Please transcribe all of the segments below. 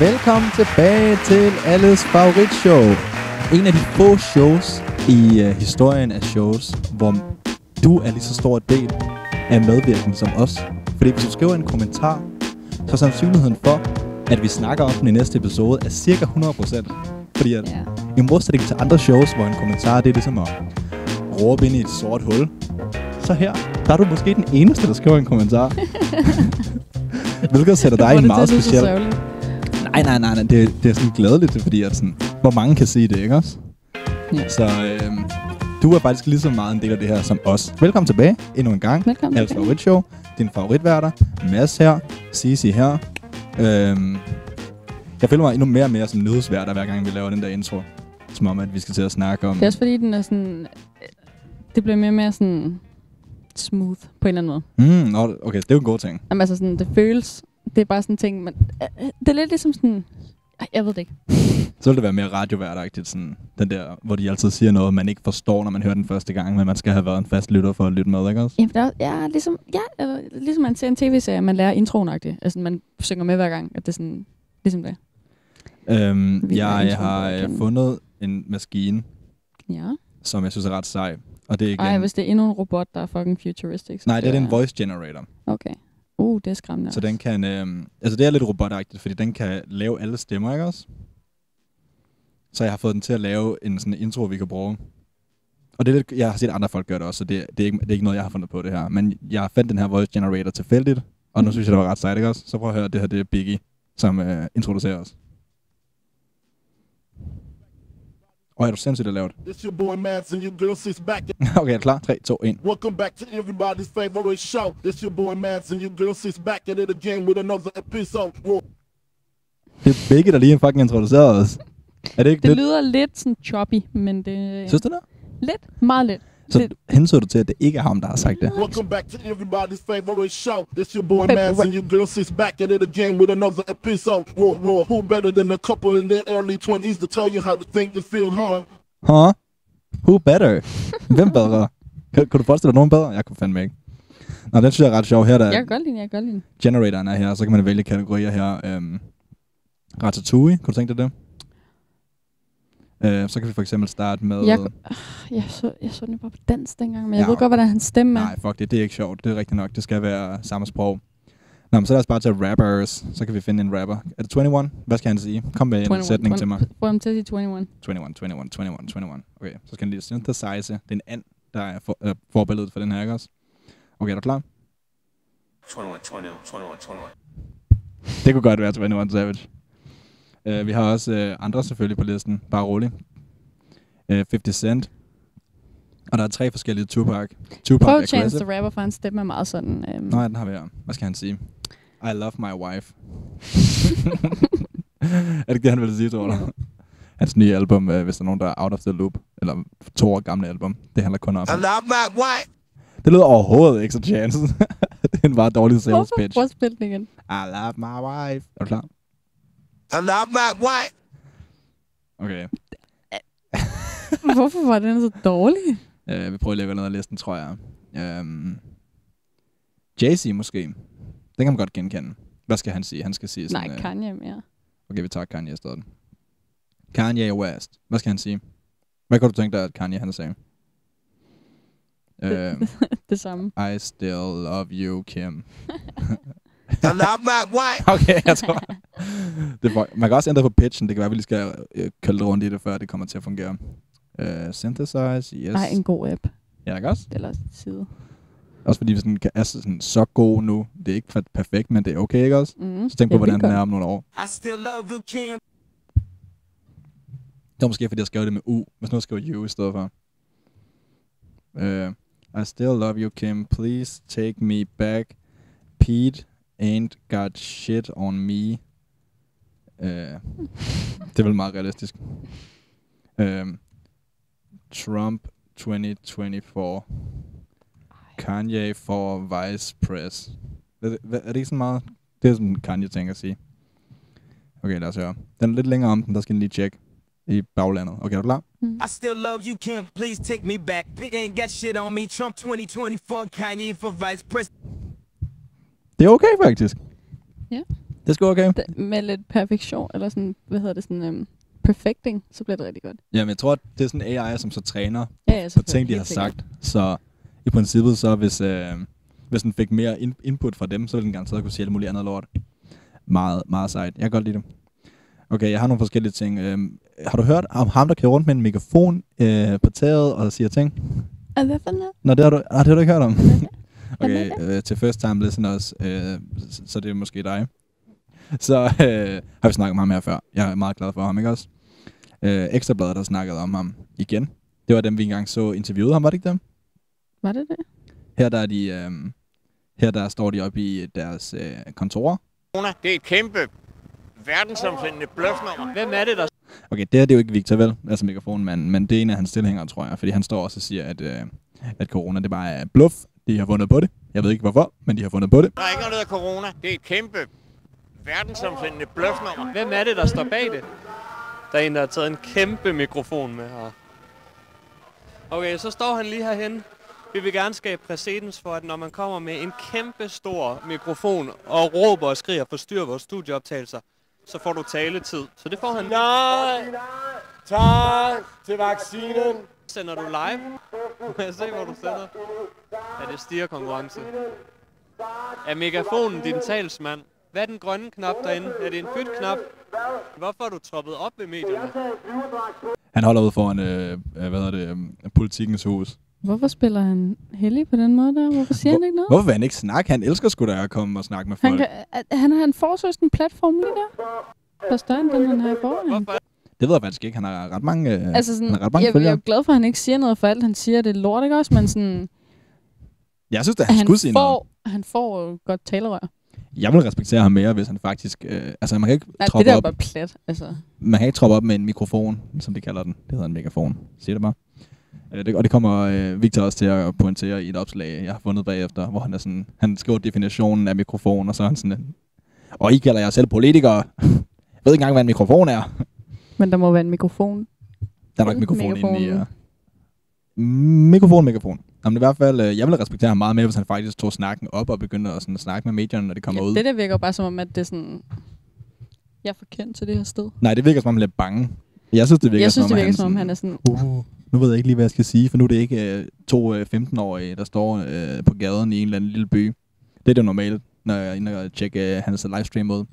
Velkommen tilbage til alles favoritshow. En af de få shows i uh, historien af shows, hvor du er lige så stor en del af medvirkende som os. Fordi hvis du skriver en kommentar, så er sandsynligheden for, at vi snakker om den i næste episode, er cirka 100%. Fordi at, Ja. i modsætning til andre shows, hvor en kommentar det er ligesom at råbe ind i et sort hul, så her, der er du måske den eneste, der skriver en kommentar. Hvilket sætter dig i en meget speciel... Nej, nej, nej, nej. Det, det er sådan glædeligt, fordi, at sådan, hvor mange kan sige det, ikke også? Ja. Så øhm, du er faktisk lige så meget en del af det her som os. Velkommen tilbage endnu en gang. Velkommen Alles tilbage. favoritshow. Din favoritværter. Mads her. Cici her. Øhm, jeg føler mig endnu mere og mere som nyhedsværter, hver gang vi laver den der intro. Som om, at vi skal til at snakke om... Det er også fordi, den er sådan... øh, Det bliver mere og mere sådan smooth på en eller anden måde. Mm, nå, okay, det er jo en god ting. Jamen, altså sådan, det føles... Det er bare sådan en ting, men øh, det er lidt ligesom sådan... Jeg ved det ikke. Så vil det være mere radioværtagtigt, sådan den der, hvor de altid siger noget, man ikke forstår, når man hører den første gang, men man skal have været en fast lytter for at lytte med, ikke også? Jamen, der er, ja, ligesom, ja, eller, ligesom man ser en tv-serie, man lærer introen -agtigt. Altså, man synger med hver gang, at det er sådan... Ligesom det. Øhm, jeg introen har øh, fundet en maskine, Ja. som jeg synes er ret sej. Og det er igen... Ej, hvis det er endnu en robot, der er fucking futuristic. Nej, det er bliver en jeg- voice generator. Okay. Uh, det er skræmmende. Så den kan... øhm, altså, det er lidt robotagtigt, fordi den kan lave alle stemmer, ikke også? Så jeg har fået den til at lave en sådan intro, vi kan bruge. Og det er lidt, jeg har set andre folk gøre det også, så det, det, er ikke, det er ikke noget, jeg har fundet på det her. Men jeg fandt den her voice generator tilfældigt, og nu synes jeg, det var ret sejt, ikke også? Så prøv at høre, det her det er Biggie, som øh, introducerer os. Og er du sindssygt at lave det? It's your boy Mads and your girl sits back. okay, klar? 3, 2, 1. Welcome back to everybody's favorite show. It's your boy Mads and your girl sits back at it again with another episode. Whoa. Det er Biggie, der lige fucking introduceret os. Er det ikke Det lidt? lyder lidt sådan choppy, men det... Synes du det? Lidt. Meget lidt. Så Lidt. henså du til, at det ikke er ham, der har sagt det? Welcome back to everybody's favorite show. It's your boy Mads and your girl sits back at it again with another episode. Whoa, whoa. Who better than a couple in their early 20s to tell you how to think and feel, huh? Huh? Who better? Hvem bedre? Kan, kan du forestille dig nogen bedre? Jeg kunne fandme ikke. Nå, den synes jeg er ret sjov her, der Jeg kan godt lide den, jeg kan godt lide den. generatoren er her, så kan man vælge kategorier her. Øhm, Ratatouille, kunne du tænke dig det? Øh, så kan vi for eksempel starte med... Jeg, jeg, så, jeg så den bare på dans dengang, men jeg Ja. ved godt, hvordan hans stemme er. Nej, fuck det, det er ikke sjovt. Det er rigtigt nok. Det skal være samme sprog. Nå, men så lad os bare tage rappers. Så kan vi finde en rapper. Er det 21? Hvad skal han sige? Kom med en sætning til mig. Få ham til at sige 21. 21, 21, 21, 21. Okay, så skal han lige synthesize. Det er en and, der er for, øh, forbilledet for den her, ikke også? Okay, er du klar? 21, 21, 21, 21. Det kunne godt være 21 Savage. Uh, vi har også uh, andre selvfølgelig på listen. Bare rolig. Uh, 50 Cent. Og der er tre forskellige Tupac. Tupac Prøv Chance the Rapper, for hans stemme er meget sådan... Øhm, Nå ja, den har vi her. Hvad skal han sige? I love my wife. er det ikke det, han ville sige, tror du? Hans nye album, uh, hvis der er nogen, der er out of the loop. Eller to år gamle album. Det handler kun om. I love my wife. Det lyder overhovedet ikke så chance. det er en bare dårlig sales Hvorfor? pitch. Prøv at spille den igen. I love my wife. Er du klar? I love my wife. Okay. Hvorfor var den så dårlig? Uh, vi prøver lige at gå ned ad listen, tror jeg. Um, Jay-Z måske. Den kan man godt genkende. Hvad skal han sige? Han skal sige sådan... Nej, øh, Kanye mere. Okay, vi tager Kanye i stedet. Kanye West. Hvad skal han sige? Hvad kunne du tænke dig, at Kanye han sagde? Uh, Det samme. I still love you, Kim. I love my wife. Okay, jeg tror... det for- man kan også ændre på pitchen. Det kan være, at vi lige skal øh, kølde lidt rundt i det, før det kommer til at fungere. Uh, synthesize, yes. Nej, en god app. Ja, ikke også? Det er også side. Også fordi vi sådan, kan- er sådan, så god nu. Det er ikke per- perfekt, men det er okay, ikke også? Mm. Så tænk på, hvordan den er om nogle år. I still love you, Kim. Det var måske, fordi jeg skrev det med U. Hvis nu jeg skriver U i stedet for. Uh, I still love you, Kim. Please take me back. Pete ain't got shit on me. Uh, det er vel meget realistisk. Um, Trump 2024. Kanye for vice press. Er er det ikke sådan meget? Det er sådan Kanye tænker at sige. Okay, lad os høre. Den er lidt længere om den, der skal lige tjekke i baglandet. Okay, er du klar? I still love you, Kim. Please take me back. Big ain't got shit on me. Trump 2024, Kanye for vice president. Det er okay, faktisk. Ja. Det er sgu okay. D- med lidt perfektion, eller sådan, hvad hedder det, sådan, øhm, perfecting, så bliver det rigtig godt. Jamen, jeg tror, at det er sådan AI, som så træner Ja, ja, på selvfølgelig, ting, de har helt sikkert. sagt. Så i princippet, så hvis, øh, hvis den fik mere in- input fra dem, så ville den garanteret kunne sige alt muligt andet lort. Meget, meget sejt. Jeg kan godt lide det. Okay, jeg har nogle forskellige ting. Øhm, har du hørt om ham, der kører rundt med en mikrofon øh, på taget og siger ting? Og hvad for noget? Nå, det har du, ah, det har du ikke hørt om. Okay, øh, til first time listeners, øh, så, så det er måske dig. Så øh, har vi snakket om ham her før. Jeg er meget glad for ham, ikke også? Øh, Ekstrabladet har snakket om ham igen. Det var dem, vi engang så interviewet ham, var det ikke dem? Var det det? Her der er de, øh, her der står de oppe i deres øh, kontorer. corona, det er et kæmpe verdensomsættende bluffnummer. Hvem er det, der Okay, det her det er jo ikke Victor vel, altså mikrofonmanden, men det er en af hans tilhængere, tror jeg, fordi han står også og siger, at, øh, at corona det bare er bluff. De har fundet på det. Jeg ved ikke hvorfor, men de har fundet på det. Der er ikke noget, der hedder corona. Det er et kæmpe verdensomsættende bluffnummer. Hvem er det, der står bag det? Der er en, der har taget en kæmpe mikrofon med her. Okay, så står han lige herhen. Vi vil gerne skabe præcedens for, at når man kommer med en kæmpe stor mikrofon og råber og skriger for styr vores studieoptagelser, så får du taletid. Så det får han. Nej! Tak til vaccinen! Sender du live? Må jeg se, hvor du sender? Ja, det stiger konkurrence. Er megafonen din talsmand? Hvad er den grønne knap derinde? Er det en byt-knap? Hvorfor er du troppet op ved medierne? Han holder ud foran, øh, øh, hvad hedder det, øh, politikens hus. Hvorfor spiller han heldig på den måde der? Hvorfor siger han ikke noget? Hvorfor vil han ikke snakke? Han elsker sgu da at komme og snakke med folk. Han, kan, han, han får så en platform lige der. Der er større end den, han har i forvejen. Hvorfor Det ved jeg faktisk ikke. Han har ret mange, øh, Altså sådan, han har ret mange jeg, jeg er følgere. glad for, at han ikke siger noget, for alt han siger, det er lort, ikke også? Men sådan, Jeg synes, at han, han, skulle sige noget. får, han får jo godt talerør. Jeg vil respektere ham mere, hvis han faktisk... Øh, altså, man kan ikke Nej, det troppe der er op, bare plat. Altså. man kan ikke troppe op med en mikrofon, som de kalder den. Det hedder en megafon. Siger det bare. Øh, det, og det kommer øh, Victor også til at pointere i et opslag, jeg har fundet bagefter, hvor han er sådan, han skriver definitionen af mikrofon, og så er han sådan, og I kalder jer selv politikere. Jeg ved ikke engang, hvad en mikrofon er. Men der må være en mikrofon. Der er nok mikrofon inde i... Megafonen. Ja. Mikrofon, mikrofon. Jamen, i hvert fald, øh, jeg vil respektere ham meget mere, hvis han faktisk tog snakken op og begyndte at sådan, snakke med medierne, når de kommer Ja, ud. det der virker bare som om, at det er sådan... Jeg er for kendt til det her sted. Nej, det virker som om, han er bange. Jeg synes, det virker, jeg synes, som, det om, virker som om, sådan, han er sådan... Uh, nu ved jeg ikke lige, hvad jeg skal sige, for nu er det ikke øh, to øh, 15-årige, der står øh, på gaden i en eller anden lille by. Det er det normalt, når jeg er inde og tjekke øh, hans livestream ud.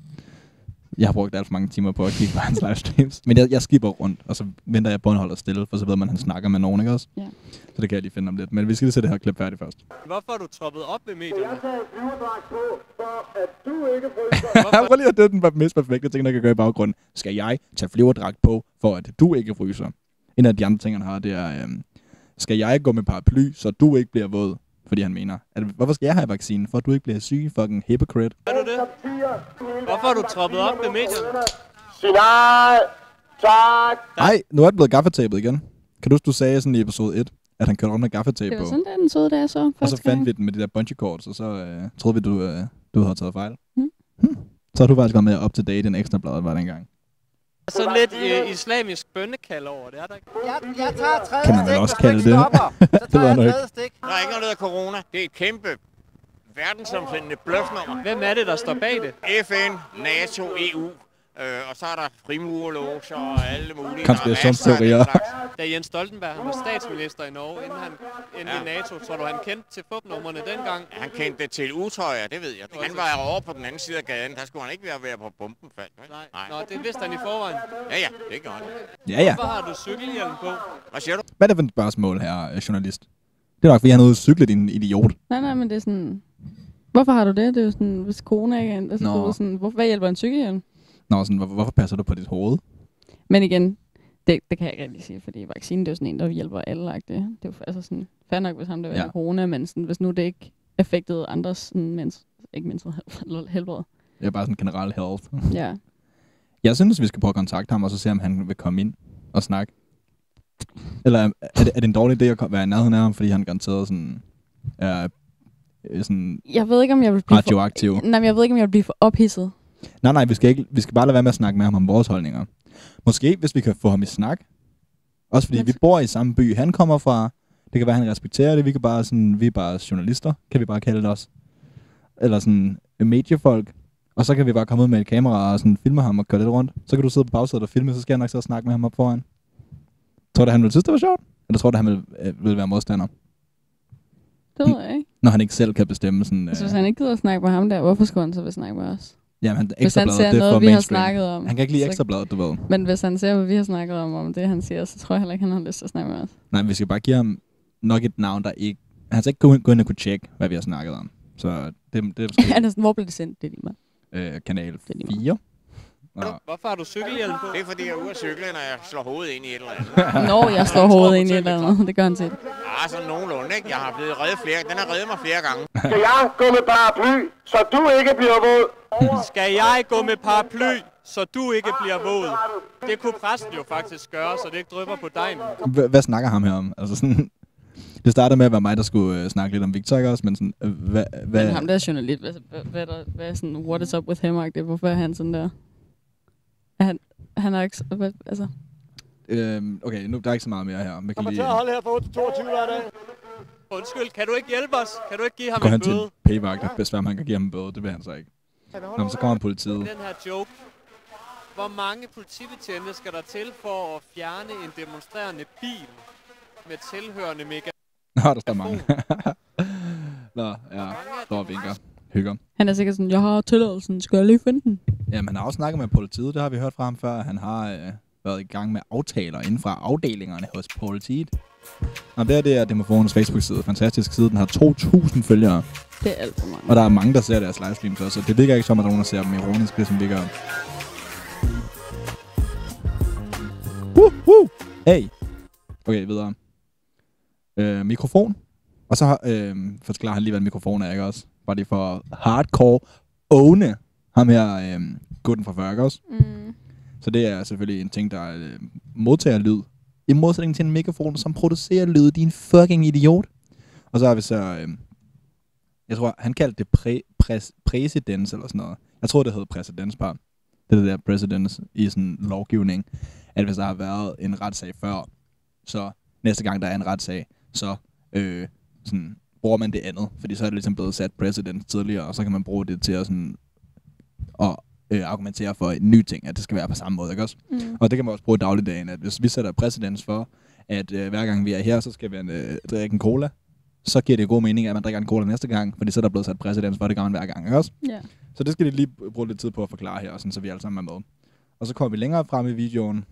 Jeg har brugt alt for mange timer på at kigge på hans livestreams. Men jeg, jeg skipper rundt, og så venter jeg på, at han holder stille, for så ved man, at han snakker med nogen, ikke også? Ja. Så det kan jeg lige finde om lidt. Men vi skal lige se det her klip færdigt først. Hvorfor er du troppet op ved medierne? Prøv lige at det er den mest perfekte ting, der kan gøre i baggrunden. Skal jeg tage flyverdragt på, for at du ikke fryser? En af de andre ting, han har, det er, øhm, skal jeg gå med paraply, så du ikke bliver våd? Fordi han mener, at, hvorfor skal jeg have vaccinen? For at du ikke bliver syg? Fucking hypocrite. Er du det? Hvorfor er du troppet op ved medierne? Sig nej! Tak! Nej, nu er det blevet gaffetapet igen. Kan du huske, du sagde sådan i episode 1, at han kørte rundt med gaffetape Det på? var sådan, den så, da jeg så og så fandt gang. vi den med de der bungee cords, og så øh, troede vi, du, øh, du havde taget fejl. Hmm. Hmm. Så har du faktisk gået med up to date en ekstra blad, var dengang. Sådan lidt øh, islamisk bønnekald over det, er der ikke? Jeg, jeg tager tredje Kan man stik, også kalde ikke det. stopper. Så Det ikke. tredje stik. Der er ikke noget, der hedder corona. Det er et kæmpe verdensomsættende bluffnummer. Hvem er det, der står bag det? FN, NATO, EU, øh, og så er der frimurlåser og alle mulige. Konspirationsteorier. Er. Da Jens Stoltenberg han var statsminister i Norge, inden han endte i Ja. NATO, tror du, han kendte til fupnumrene dengang? Han kendte til utrøjer, det ved jeg. Han var over på den anden side af gaden. Der skulle han ikke være ved på bomben faldt. vel? Nej. Nå, det vidste han i forvejen. Ja, ja, det gør han. Ja, ja. Hvorfor har du cykelhjelm på? Hvad siger du? Hvad er det for et spørgsmål her, øh, journalist? Det er nok, fordi han er ude at cykle, din idiot. Nej, nej, men det er sådan... Hvorfor har du det? Det er jo sådan, hvis corona ikke er... Altså, ved sådan, hvorfor, hvad hjælper en cykelhjelm? Nå, sådan, hvorfor, hvorfor passer du på dit hoved? Men igen, det, det kan jeg ikke rigtig sige, fordi vaccinen det er jo sådan en, der hjælper alle. Det. det er jo altså sådan, fair nok, hvis han der Ja. ja. corona, men sådan, hvis nu det ikke affektede andres sådan, mens, ikke mindst helbred. er bare sådan general health. Ja. Jeg synes, vi skal prøve at kontakte ham, og så se, om han vil komme ind og snakke. Eller er det, er det en dårlig idé at være i nærheden af ham, fordi han garanteret sådan, er øh, sådan Jeg ved ikke, om jeg vil blive radioaktiv? for, nej, men jeg ved ikke, om jeg vil blive for ophidset. Nej, nej, vi skal, ikke, vi skal bare lade være med at snakke med ham om vores holdninger. Måske, hvis vi kan få ham i snak. Også fordi vi bor i samme by, han kommer fra. Det kan være, han respekterer det. Vi, kan bare sådan, vi er bare journalister, kan vi bare kalde det os. Eller sådan mediefolk. Og så kan vi bare komme ud med et kamera og sådan filme ham og køre lidt rundt. Så kan du sidde på bagsædet og filme, så skal jeg nok og snakke med ham op foran. Tror du, han ville synes, det var sjovt? Eller tror du, han ville, øh, ville være modstander? Det ved jeg ikke. Når han ikke selv kan bestemme sådan... Altså, Øh, hvis han ikke gider at snakke med ham der, hvorfor skulle han så vil snakke med os? Jamen, han, Hvis han ser det er noget, vi har snakket om. Han kan ikke lide så- ekstrabladet, du ved. Men hvis han ser, hvad vi har snakket om, om det, han siger, så tror jeg heller ikke, han har lyst til at snakke med os. Nej, vi skal bare give ham nok et navn, der ikke... Han skal ikke gå, gå ind og kunne tjekke, hvad vi har snakket om. Så det, det er måske Han er sådan, hvor blev det sendt? Det er lige meget. øh, kanal er lige meget. 4. Nå, Hvorfor har du cykelhjelm på? Det er fordi, jeg er ude at cykle, når jeg slår hovedet ind i et eller andet. Når jeg slår hovedet ind i et eller andet. Det gør han til. Ah, sådan nogenlunde, ikke? Jeg har blevet reddet flere. Den har reddet mig flere gange. Skal jeg gå med paraply, så du ikke bliver våd? Skal jeg gå med paraply, så du ikke bliver våd? Det kunne præsten jo faktisk gøre, så det ikke drypper på dig. Hvad, hvad snakker ham her om? Altså sådan, det startede med at være mig, der skulle øh, snakke lidt om Victor, ikke også? Men sådan, øh, hvad, hvad, Men ham der er journalist, hvad, hvad, hvad, er der, hvad er sådan, what is up with him, -agtigt? Hvorfor er han sådan der? Er han, han er ikke, hvad, altså, øhm, okay, nu der er ikke så meget mere her. Man kan lige til at holde her fra 8 til 22 hver dag. Undskyld, kan du ikke hjælpe os? Kan du ikke give ham gå en hen til bøde? en p-vagt, hvis man kan give ham en bøde. Det vil han så ikke. Nå, så kommer politiet. Den her joke. Hvor mange politibetjente skal der til for at fjerne en demonstrerende bil med tilhørende mega... Nå, der står mange. Nå, ja. Står og vinker. Hygger. han er sikkert sådan, jeg har tilladelsen, skal jeg lige finde den? Jamen, han har også snakket med politiet. Det har vi hørt fra ham før. Han har øh, været i gang med aftaler inden fra afdelingerne hos politiet. Og det er det er Demofonens Facebook-side. Fantastisk side. Den har 2.000 følgere. Det er alt for mange. Og der er mange, der ser deres livestreams også. Så det virker ikke som, at der er nogen, der ser dem ironisk, det som vi gør. Woo, woo. Hey. Okay, videre. Øh, mikrofon. Og så øh, forklarer han lige, hvad en mikrofon er, ikke også? Bare lige for hardcore åne ham her, øh, gutten fra ikke også? Mm. Så det er selvfølgelig en ting, der øh, modtager lyd. I modsætning til en mikrofon, som producerer lyd. Din fucking idiot. Og så har vi så... Øh, jeg tror, han kaldte det præ, præs, præcedens eller sådan noget. Jeg tror, det hedder præcedenspar. Det er det der precedens i sådan lovgivning. At hvis der har været en retssag før, så næste gang der er en retssag, så øh, sådan, bruger man det andet. Fordi så er det ligesom blevet sat precedent tidligere, og så kan man bruge det til at sådan, og øh, argumentere for en ny ting, at det skal være på samme måde, ikke også? Mm. Og det kan man også bruge i dagligdagen, at hvis vi sætter præcedens for, at øh, hver gang vi er her, så skal vi øh, drikke en cola, så giver det god mening, at man drikker en cola næste gang, fordi så er der blevet sat præcedens for, det gør man hver gang, ikke også? Ja. Så det skal de lige bruge lidt tid på at forklare her, sådan, så vi alle sammen er med. Og så kommer vi længere frem i videoen,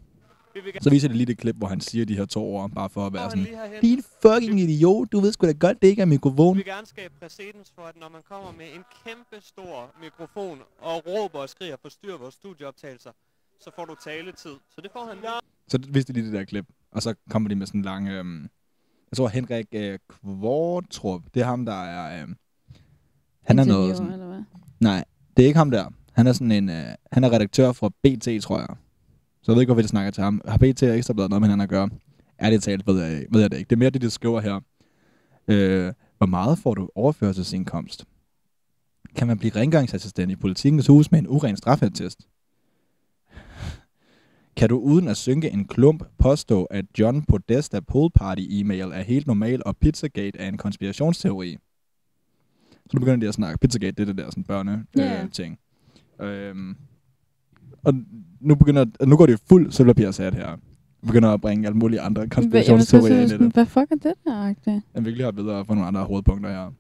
så viser det lige det klip, hvor han siger de her to ord, bare for at være sådan, din fucking idiot, du ved sgu da godt, det ikke er mikrofon. Vi vil gerne skabe præcedens for, at når man kommer med en kæmpe stor mikrofon og råber og skriger og forstyrrer vores studieoptagelser, så får du taletid. Så det får han lige. Så det viste de lige det der klip, og så kommer de med sådan en lang, øhm, jeg tror Henrik øh, Kvartrup, det er ham, der er, øhm, han er noget sådan, Eller hvad? nej, det er ikke ham der. Han er sådan en, øh, han er redaktør for BT, tror jeg. Så jeg ved ikke, hvorfor de snakker til ham. Har BT og Ekstrabladet noget med hinanden at gøre? Ærligt talt ved jeg, ved jeg det ikke. Det er mere det, de skriver her. Øh, hvor meget får du overførselsindkomst? Kan man blive rengøringsassistent i politikens hus med en uren straffetest? Kan du uden at synke en klump påstå, at John Podesta pool party e-mail er helt normal, og Pizzagate er en konspirationsteori? Så nu begynder de at snakke. Pizzagate, det er det der sådan børne Ja. øh, ting. Øhm, og nu begynder, nu går det fuld sølvpapirsat her. Begynder at bringe alle mulige andre konspirationsteorier ind i det. hvad fuck er det der, agtigt? Jeg virkelig har videre for nogle andre hovedpunkter her.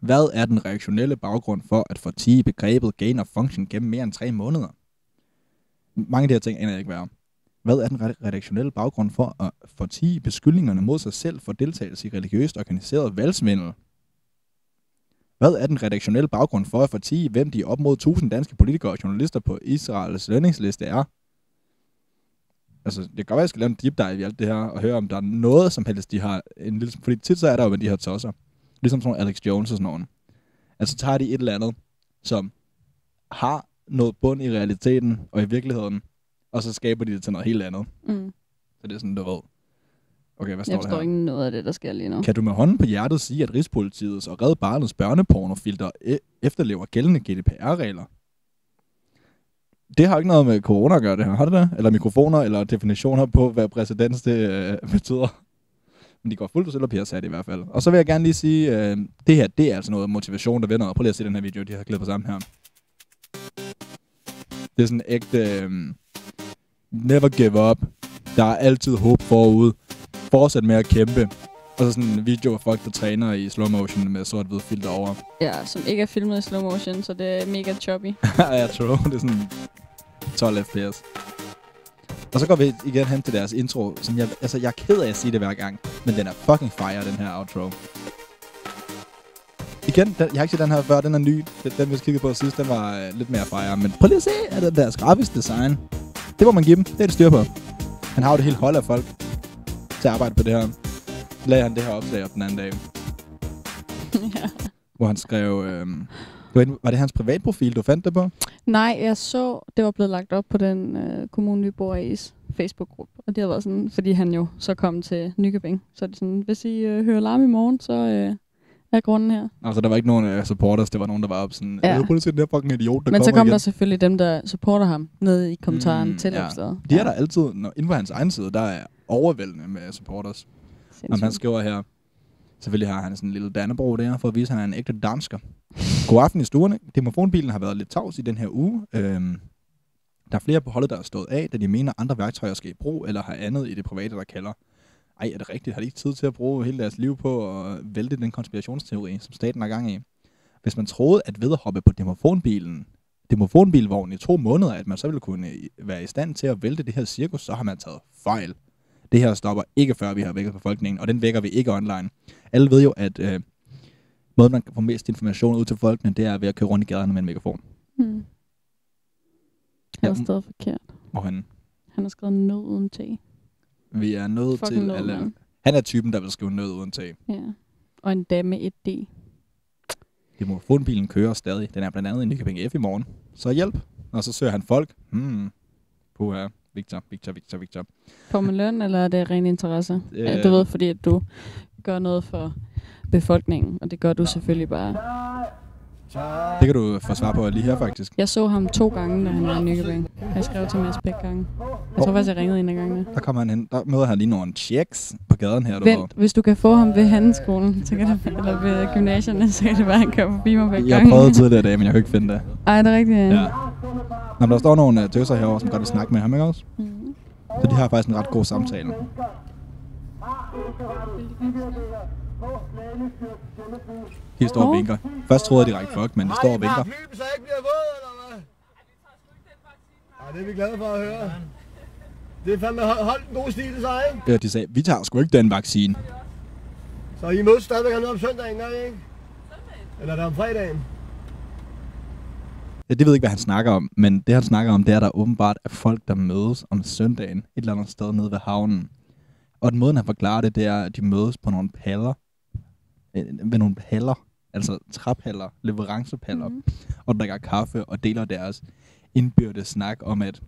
Hvad er den reaktionelle baggrund for at fortige begrebet gain of function gennem mere end tre måneder? Mange af de her ting aner jeg ikke, er. Hvad er den re- redaktionelle baggrund for at fortige beskyldningerne mod sig selv for deltagelse i religiøst organiseret valgsvindel? Hvad er den redaktionelle baggrund for at fortige, hvem de op mod 1000 danske politikere og journalister på Israels lønningsliste er? Altså, det kan godt være, at jeg skal lave en deep dive i alt det her, og høre, om der er noget som helst, de har en lille... Fordi tit så er der jo med de her tosser. Ligesom sådan Alex Jones og sådan nogen. Altså, tager de et eller andet, som har noget bund i realiteten og i virkeligheden, og så skaber de det til noget helt andet. Mm. Så det er sådan, du ved. Okay, hvad står Jeg der forstår her? ikke noget af det, der sker lige nu. Kan du med hånden på hjertet sige, at Rigspolitiets og Red Barnets børnepornofilter e- efterlever gældende GDPR-regler? Det har ikke noget med corona at gøre, det her. Har det det? Eller mikrofoner, eller definitioner på, hvad præcedens det øh, betyder? Men de går fuldt sølvpapir, sagde de i hvert fald. Og så vil jeg gerne lige sige, øh, det her, det er altså noget motivation, der vinder. Prøv lige at se den her video, de har klippet sammen her. Det er sådan ægte... Øh, never give up. Der er altid håb forud. Fortsæt med at kæmpe. Og så sådan en video af folk, der træner i slow motion med sort-hvid filter over. Ja, som ikke er filmet i slow motion, så det er mega choppy. jeg tror, det er sådan 12 fps. Og så går vi igen hen til deres intro, som jeg, altså jeg er ked af at sige det hver gang, men den er fucking fire, den her outro. Igen, den, jeg har ikke set den her før, den er ny. Den, den vi kiggede på sidst, den var øh, lidt mere fire, men prøv lige at se, at den deres grafisk design. Det må man give dem, det er det styr på. Han har jo det hele hold af folk til at arbejde på det her. Lagde han det her opslag op den anden dag, ja. hvor han skrev... Øh, var, det hans privatprofil, du fandt det på? Nej, jeg så, det var blevet lagt op på den øh, kommune, vi bor i, Facebook-gruppe. Og det har været sådan, fordi han jo så kom til Nykøbing. Så det sådan, hvis I øh, hører larm i morgen, så øh, er grunden her. Altså, der var ikke nogen uh, supporters, det var nogen, der var op sådan, Ja. ja. lige at se den der fucking idiot, der Men så kom igen. der selvfølgelig dem, der supporter ham, nede i kommentaren Mm, til ja. opslaget. De er der altid, når, inden for hans egen side, der er overvældende med supporters. Om han skriver her, selvfølgelig har han sådan en lille dannebro der, for at vise, at han er en ægte dansker. God aften i stuerne. Demofonbilen har været lidt tavs i den her uge. Øhm, der er flere på holdet, der er stået af, da de mener, at andre værktøjer skal i brug, eller har andet i det private, der kalder. Ej, er det rigtigt? Har de ikke tid til at bruge hele deres liv på at vælte den konspirationsteori, som staten er gang i? Hvis man troede, at ved at hoppe på demofonbilen, demofonbilvognen i to måneder, at man så ville kunne være i stand til at vælte det her cirkus, så har man taget fejl. Det her stopper ikke, før vi har vækket befolkningen, og den vækker vi ikke online. Alle ved jo, at øh, måden, man kan få mest information ud til folkene, det er ved at køre rundt i gaderne med en megafon. Hmm. Han Ja, mm. stadig forkert. Og han, Han har skrevet nød uden T. vi er nødt Fucking til... nød, Alle, han er typen, der vil skrive nød uden tag. Ja. Og en dame med et D. Demofonbilen kører stadig. Den er blandt andet i Nykøbing F i morgen. Så hjælp. Og så søger han folk. Hmm. Puha. Victor, Victor, Victor, Victor. Får man løn, eller er det ren interesse? Øh. Ja, du ved, fordi at du gør noget for befolkningen, og det gør du selvfølgelig bare. Det kan du få svar på lige her, faktisk. Jeg så ham to gange, da han var i Nykøbing. Jeg skrev til Mads begge gange. Jeg tror faktisk, jeg ringede en af gangene. Der kommer han hen. Der møder han lige nogle checks på gaden her. Du ved. Vent, hvis du kan få ham ved handelsskolen, så kan det, eller ved gymnasierne, så kan det være, at han kører forbi mig begge Jeg gange. prøvede tidligere i dag, men jeg kan ikke finde det. Ej, det er rigtigt, ja. Nå, men der står nogle uh, tøser herovre, som godt vil snakke med ham, ikke også? Mm. Så de har faktisk en ret god samtale. De står og vinker. Først troede jeg, de rækte fuck, men de står og vinker. Fly, så ikke bliver våd, eller hvad? Ja, det er vi glade for at høre. Det er fandme hold, den gode stil, så ikke? Ja, de sagde, vi tager sgu ikke den vaccine. Så I mødes stadigvæk hernede om søndagen, gør I ikke? Eller er det om fredagen? Ja, det ved jeg ikke, hvad han snakker om, men det han snakker om, det er, at der åbenbart er folk, der mødes om søndagen et eller andet sted nede ved havnen. Og den måde, han forklarer det, det er, at de mødes på nogle paller. Øh, Ved nogle paller. Altså traphaller, leverancepaller. Mhm. Og drikker kaffe og deler deres indbyrdes snak om, at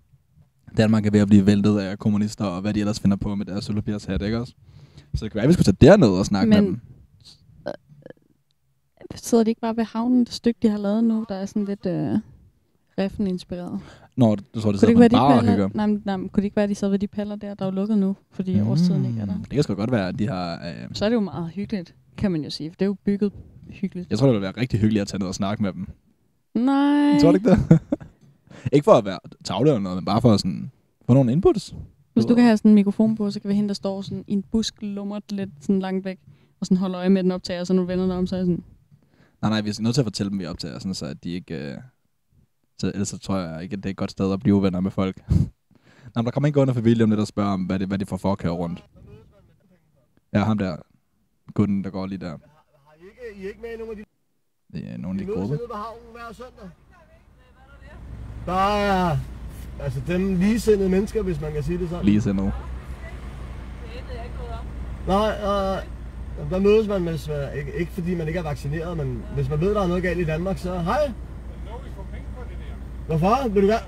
Danmark er ved at blive væltet af kommunister, og hvad de ellers finder på med deres sølvpapirs hat, ikke også? Så det kan være, at vi skulle tage derned og snakke Men- med dem. Sidder de ikke bare ved havnen, det stykke, de har lavet nu, der er sådan lidt øh, reffen inspireret? Nå, du tror, det sidder ikke på være, en de bar og hygger. nej, nej, men kunne det ikke være, at de sad ved de paller der, der er lukket nu, fordi mm. årstiden ikke er der? Det kan sgu godt være, at de har... Øh, Så er det jo meget hyggeligt, kan man jo sige, for det er jo bygget hyggeligt. jeg tror, det ville være rigtig hyggeligt at tage ned og snakke med dem. Nej. Tror du ikke det? ikke for at være tavle eller noget, men bare for at sådan, få nogle inputs. Hvis du kan have sådan en mikrofon på, så kan vi hende, der står sådan i en busk, lummert lidt sådan langt væk, og sådan holder øje med den optager, så nu vender den om, så er jeg sådan, Nej, nej, vi er nødt til at fortælle dem, vi optager, sådan, så at de ikke... Øh, så ellers så tror jeg ikke, at det er et godt sted at blive venner med folk. Nå, men der kommer ikke under for om lidt og spørger om, hvad det, hvad de får for at køre rundt. Ja, ham der. Gutten, der går lige der. Har I ikke, I er ikke med i nogle af de... Det er nogle I af de mødes grupper. hernede på havnen hver søndag? Der er... Altså dem ligesindede mennesker, hvis man kan sige det sådan. Lige så nu. Nej, øh, der mødes man, hvis man, ikke, ikke fordi man ikke er vaccineret, men hvis man ved, der er noget galt i Danmark, så hej. Hvorfor? Vil du gerne?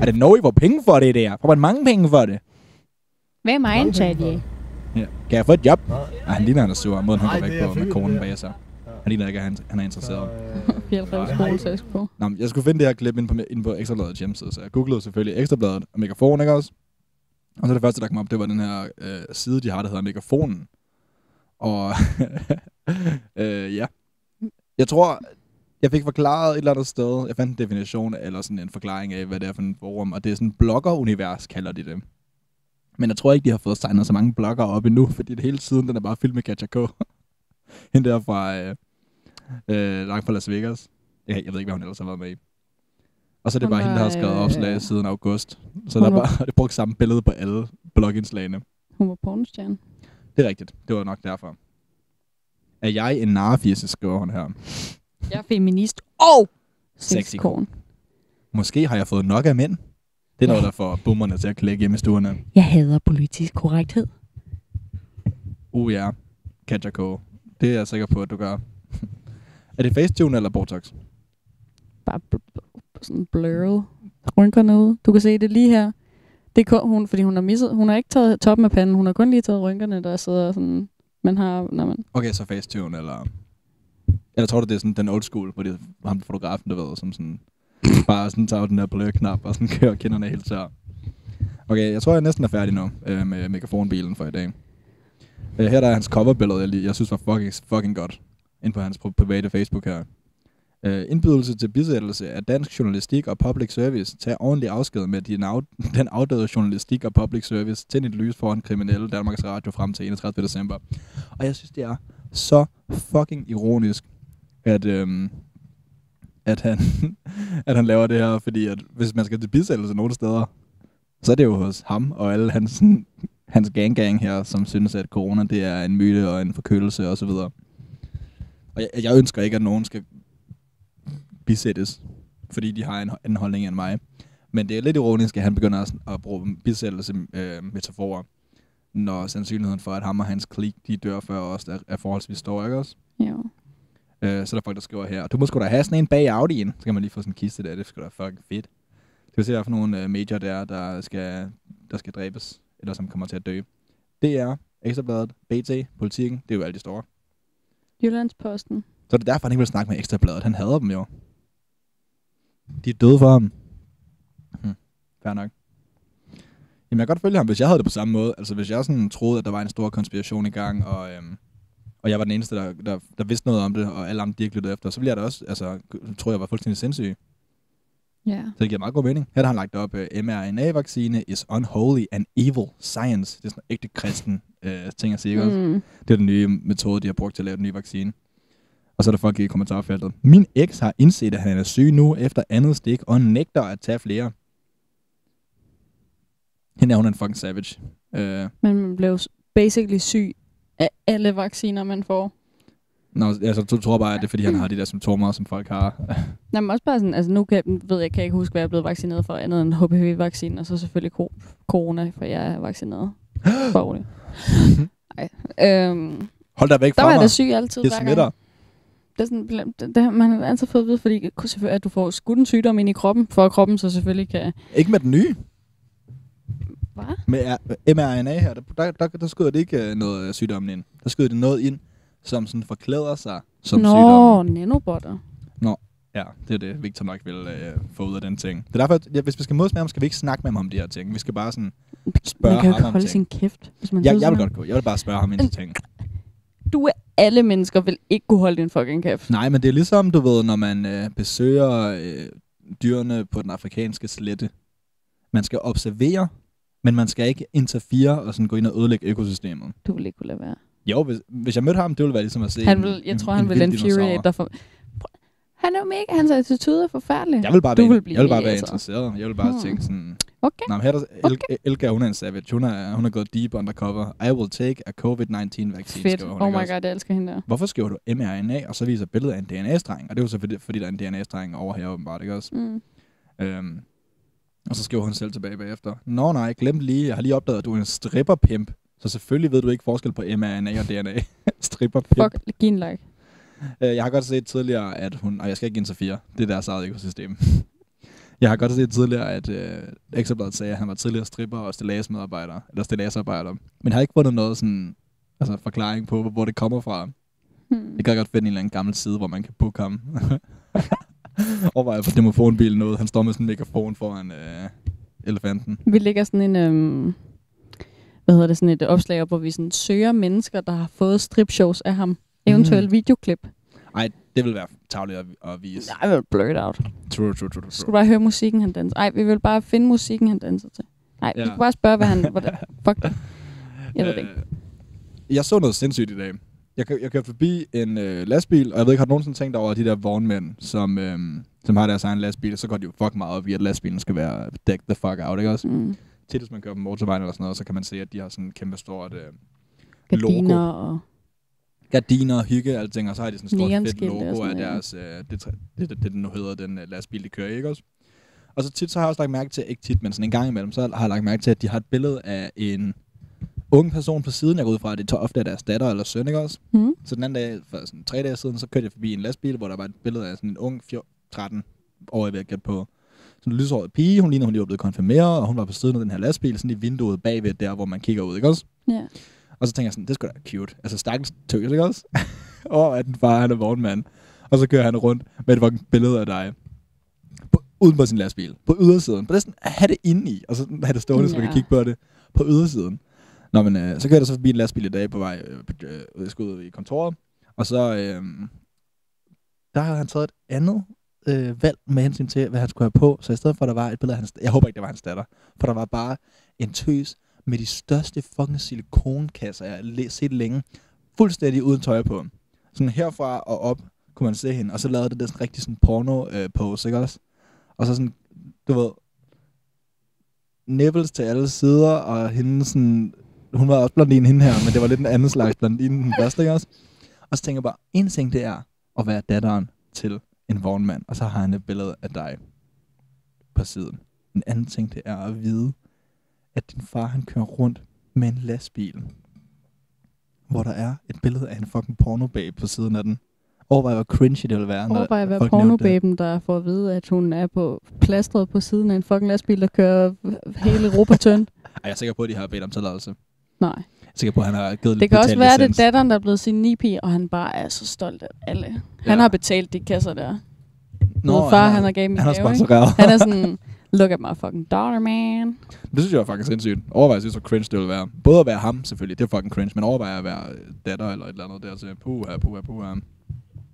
Er det I får penge for det der? Får man mange penge for det? hvad er mig, det. Ja. Kan jeg få et job? Nej. Ja, han ligner, han er sur. Måden, han Nej, går væk på med det bag sig. Han ligner ikke, at han, han er interesseret. Så, øh, på. Nå, men jeg skulle finde det her klip ind på, ind på Ekstrabladets hjemmeside, så jeg googlede selvfølgelig Ekstrabladet og megafon, ikke også? Og så det første, der kom op, det var den her øh, side, de har, der hedder Megafonen. Og øh, ja, jeg tror, jeg fik forklaret et eller andet sted, jeg fandt en definition, eller sådan en forklaring af, hvad det er for en forum, og det er sådan blogger-univers, kalder de det. Men jeg tror ikke, de har fået signet så mange blogger op endnu, fordi det hele tiden, den er bare fyldt med Katja K. Hende der fra øh, øh, langt fra Las Vegas. Jeg, jeg ved ikke, hvad hun ellers har været med i. Og så er det Hun bare hende, der har var, skrevet øh, opslag siden august. Så der er var- bare det brugt samme billede på alle blogindslagene. Hun var pornostjerne. Det er rigtigt. Det var nok derfor. Er jeg en narfisse, skriver hun her. Jeg er feminist og Sexy sexkorn. Måske har jeg fået nok af mænd. Det er noget, der får boomerne til at klikke hjemme i stuerne. Jeg hader politisk korrekthed. Uh ja, Katja K. Det er jeg sikker på, at du gør. er det Facetune eller Botox? Bare bl- bl- sådan blurred. Rynkerne ud. Du kan se det lige her. Det er kun, hun, fordi hun har misset. Hun har ikke taget toppen af panden. Hun har kun lige taget rynkerne, der sidder sådan... Man har... Når man, Okay, så Facetune eller... Eller tror du, det er sådan den old school, hvor det er ham fotografen, du ved, som sådan... bare sådan tager den der blø-knap og sådan kører kinderne helt tør. Okay, jeg tror, jeg næsten er færdig nu øh, med megafonbilen for i dag. Øh, her der er hans coverbillede, jeg, lige, jeg synes var fucking, fucking godt. Ind på hans pri- private Facebook her. Øh, indbydelse til bisættelse af dansk journalistik og public service. Tag ordentlig afsked med din af, den afdøde journalistik og public service. Tænd et lys foran kriminelle Danmarks Radio frem til 31. december. Og jeg synes, det er så fucking ironisk, at, øhm, at, han, at han laver det her, fordi at hvis man skal til bisættelse nogle steder, så er det jo hos ham og alle hans, hans gang-gang her, som synes, at corona det er en myte og en forkølelse osv. Og jeg, jeg ønsker ikke, at nogen skal bisættes, fordi de har en anden holdning end mig. Men det er lidt ironisk, at han begynder at, at bruge bisættelse øh, metaforer, når sandsynligheden for, at ham og hans klik, de dør før os, er, er forholdsvis stor, ikke også? jo. Øh, så er der folk, der skriver her, du må sgu da have sådan en bag Audi'en. Så kan man lige få sådan en kiste der, det skal da fucking fedt. Skal vi se, hvad for nogle øh, major der, der skal, der skal dræbes, eller som kommer til at dø. Det er Ekstrabladet, BT, Politiken, det er jo alle de store. Jyllandsposten. Så er det derfor, han ikke vil snakke med Ekstrabladet. Han hader dem jo. De er døde for ham. Hm. Fair nok. Jamen, jeg kan godt følge ham, hvis jeg havde det på samme måde. Altså, hvis jeg sådan troede, at der var en stor konspiration i gang, og, øhm, og jeg var den eneste, der, der, der vidste noget om det, og alle andre, ikke lyttede efter, så ville jeg da også, altså, tror jeg var fuldstændig sindssyg. Ja. Så det giver meget god mening. Her har han lagt op, uh, mRNA-vaccine is unholy and evil science. Det er sådan en ægte kristen uh, ting at sige? Mm. Det er den nye metode, de har brugt til at lave den nye vaccine. Og så er der folk i kommentarfeltet. Min eks har indset, at han er syg nu efter andet stik, og nægter at tage flere. Hende er hun en fucking savage. Uh, Men man blev basically syg af alle vacciner, man får. nå, altså, du tror bare, at det er, fordi han har de der symptomer, som folk har. Nej, men også bare sådan, altså nu kan, ved jeg, kan jeg ikke huske, hvad jeg er blevet vaccineret for, andet end HPV-vaccinen, og så selvfølgelig corona, for jeg er vaccineret. Borgerlig. Nej. Øhm, Hold da væk der fra var jeg mig. da syg altid, Det smitter. gang. Det er sådan, det, det, man har altid fået at vide, fordi selvfølgelig, at du får skudt en sygdom ind i kroppen, for at kroppen så selvfølgelig kan... Ikke med den nye. Hvad? Med mRNA her, der, der, der, der skyder det ikke øh, noget af sygdommen ind. Der skyder det noget ind, som sådan forklæder sig som Nå, sygdommen. nanobotter. Ja, det er det, Victor nok vil øh, få ud af den ting. Det er derfor, at ja, hvis vi skal mødes med ham, skal vi ikke snakke med ham om de her ting. Vi skal bare sådan spørge Man kan jo ham ikke om holde ting. sin kæft, hvis man Jeg, sidder jeg vil godt gå. Jeg vil bare spørge ham ind til ting. Du er alle mennesker vil ikke kunne holde din fucking kæft. Nej, men det er ligesom, du ved, når man øh, besøger øh, dyrene på den afrikanske slette. Man skal observere, men man skal ikke interfere og sådan gå ind og ødelægge økosystemet. Du vil ikke kunne lade være. Jo, hvis, hvis jeg mødte ham, det ville være ligesom at se Han en, vil, jeg en, tror, en han vil vild dinosaur. infuriate dig for... Han er jo mega... Hans attitude er forfærdelig. Jeg vil bare Du være, vil blive jeg vil bare være irriteret. interesseret. Jeg vil bare Hmm. tænke sådan... Okay. Nå, men her er der, Okay. El, Elga, hun en savage. Hun er, hun er gået deep undercover. I will take a COVID-19 vaccine, Fedt. hun. Oh my god, jeg elsker hende der. Hvorfor skriver du mRNA, og så viser billedet af en DNA-streng? Og det er jo så fordi, fordi der er en DNA-streng over her åbenbart, ikke også? Mm. Øhm, og så skriver hun selv tilbage bagefter. Nå nej, glem lige, jeg har lige opdaget, at du er en stripperpimp. Så selvfølgelig ved du ikke forskel på mRNA og DNA. stripperpimp. Fuck, giv en like. Øh, jeg har godt set tidligere, at hun... Og jeg skal ikke interfere. Det er deres eget økosystem. Jeg har godt set tidligere, at øh, Ekstrabladet sagde, at han var tidligere stripper og stilladsmedarbejder. Eller stilladsarbejder. Men jeg har ikke fundet noget sådan... Altså forklaring på, hvor det kommer fra. Hmm. Jeg kan godt finde en eller anden gammel side, hvor man kan booke ham. Overvej på demofonbilen noget. Han står med sådan en megafon foran øh, elefanten. Vi lægger sådan en, øhm, hvad hedder det, sådan et opslag op, hvor vi sådan søger mennesker, der har fået stripshows af ham. Eventuelt Mm. videoklip. Ej, det vil være tavligt at, at vise. Nej, vi vil blurt out. True, true, true, true. Skulle bare høre musikken, han danser? Ej, vi vil bare finde musikken, han danser til. Nej, ja. vi skulle bare spørge, hvad han... Hvordan, fuck det. Jeg ved det ikke. Øh, Jeg så noget sindssygt i dag. Jeg, jeg kørte forbi en øh, lastbil, og jeg ved ikke, har du nogensinde tænkt over de der vognmænd, som, øh, som har deres egen lastbil, så går de jo fuck meget op i, at lastbilen skal være decked the fuck out, ikke også? Mm. Tit, hvis man kører på motorvejen eller sådan noget, så kan man se, at de har sådan en kæmpe stort øh, logo. Gardiner og... Gardiner, hygge, alting, og så har de sådan en stort fedt og logo af deres, øh, det, det, det, det, nu hedder, den øh, lastbil, de kører ikke også? Og så tit, så har jeg også lagt mærke til, ikke tit, men sådan en gang imellem, så har jeg lagt mærke til, at de har et billede af en ung person på siden. Jeg går ud fra, at det ofte er deres datter eller søn, ikke også? Mm. Så den anden dag, for sådan tre dage siden, så kørte jeg forbi en lastbil, hvor der var et billede af sådan en ung 14, 13 år, jeg ved på. Sådan en lyshåret pige, hun ligner, hun lige var blevet konfirmeret, og hun var på siden af den her lastbil, sådan i vinduet bagved der, hvor man kigger ud, ikke også? Ja. Og så tænker jeg sådan, det skulle da cute. Altså stakkels tøs, ikke også? og at den far, han er vognmand. Og så kører han rundt med et fucking billede af dig. På, uden på sin lastbil. På ydersiden. På sådan, have det inde i. Og så have det stående, så man kan kigge på det. På ydersiden. Nå, men øh, så kører der så forbi en lastbil i dag på vej øh, øh, ud i kontoret. Og så, øh, der har han taget et andet øh, valg med hensyn til, hvad han skulle have på. Så i stedet for, at der var et billede af hans... Jeg håber ikke, det var hans datter. For der var bare en tøs med de største fucking silikonkasser, jeg har set længe. Fuldstændig uden tøj på. Sådan herfra og op kunne man se hende. Og så lavede det der sådan rigtig sådan porno-pose, øh, ikke også? Og så sådan, du ved, nipples til alle sider, og hende sådan, hun var også blondine hende her, men det var lidt en anden slags blondine den første, ikke også? Og så tænker jeg bare, en ting det er at være datteren til en vognmand, og så har han et billede af dig på siden. En anden ting det er at vide, at din far han kører rundt med en lastbil, hvor der er et billede af en fucking pornobabe på siden af den. Overvej, hvor cringy det vil være. Overvej at være pornobaben, der får at vide, at hun er på plastret på siden af en fucking lastbil, der kører hele Europa tynd. Ej, jeg er sikker på, at de har bedt om tilladelse. Nej. Jeg er sikker på, at han har givet Det kan også være, at det er datteren, der er blevet sin nipi, og han bare er så stolt af alle. Han Ja. har betalt de kasser der. Nå, far, han har gav mig han har gave, ikke? Han er sådan, look at my fucking daughter, man. Det synes jeg er faktisk sindssygt. Overvej, synes, hvor cringe det vil være. Både at være ham, selvfølgelig, det er fucking cringe, men overvej at være datter eller et eller andet der til. Puha, puha, puha.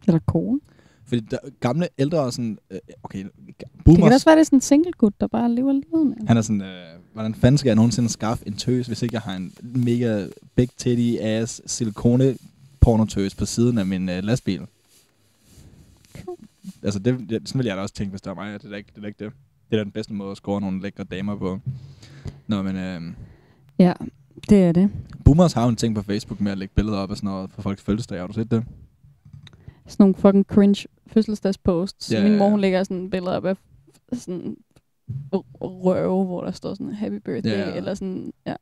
Eller kone. Fordi der, gamle ældre er sådan, øh, okay, Det kan boomers, også være, det er sådan en single gut, der bare lever livet med. han er sådan, øh, hvordan fanden skal jeg nogensinde skaffe en tøs, hvis ikke jeg har en mega big titty ass silikone pornotøs på siden af min øh, lastbil. Altså, det, det, sådan ville jeg da også tænke, hvis det var mig. Det er da ikke det. Er da ikke det. Det er da den bedste måde at score nogle lækre damer på. Nå, men øh, Ja, det er det. boomers har jo en ting på Facebook med at lægge billeder op af sådan noget for folks fødselsdag. Har du set det? Sådan nogle fucking cringe fødselsdagsposts. Ja, Min mor, hun lægger sådan billeder op af sådan røve, hvor der står sådan happy birthday, Ja, eller sådan, ja.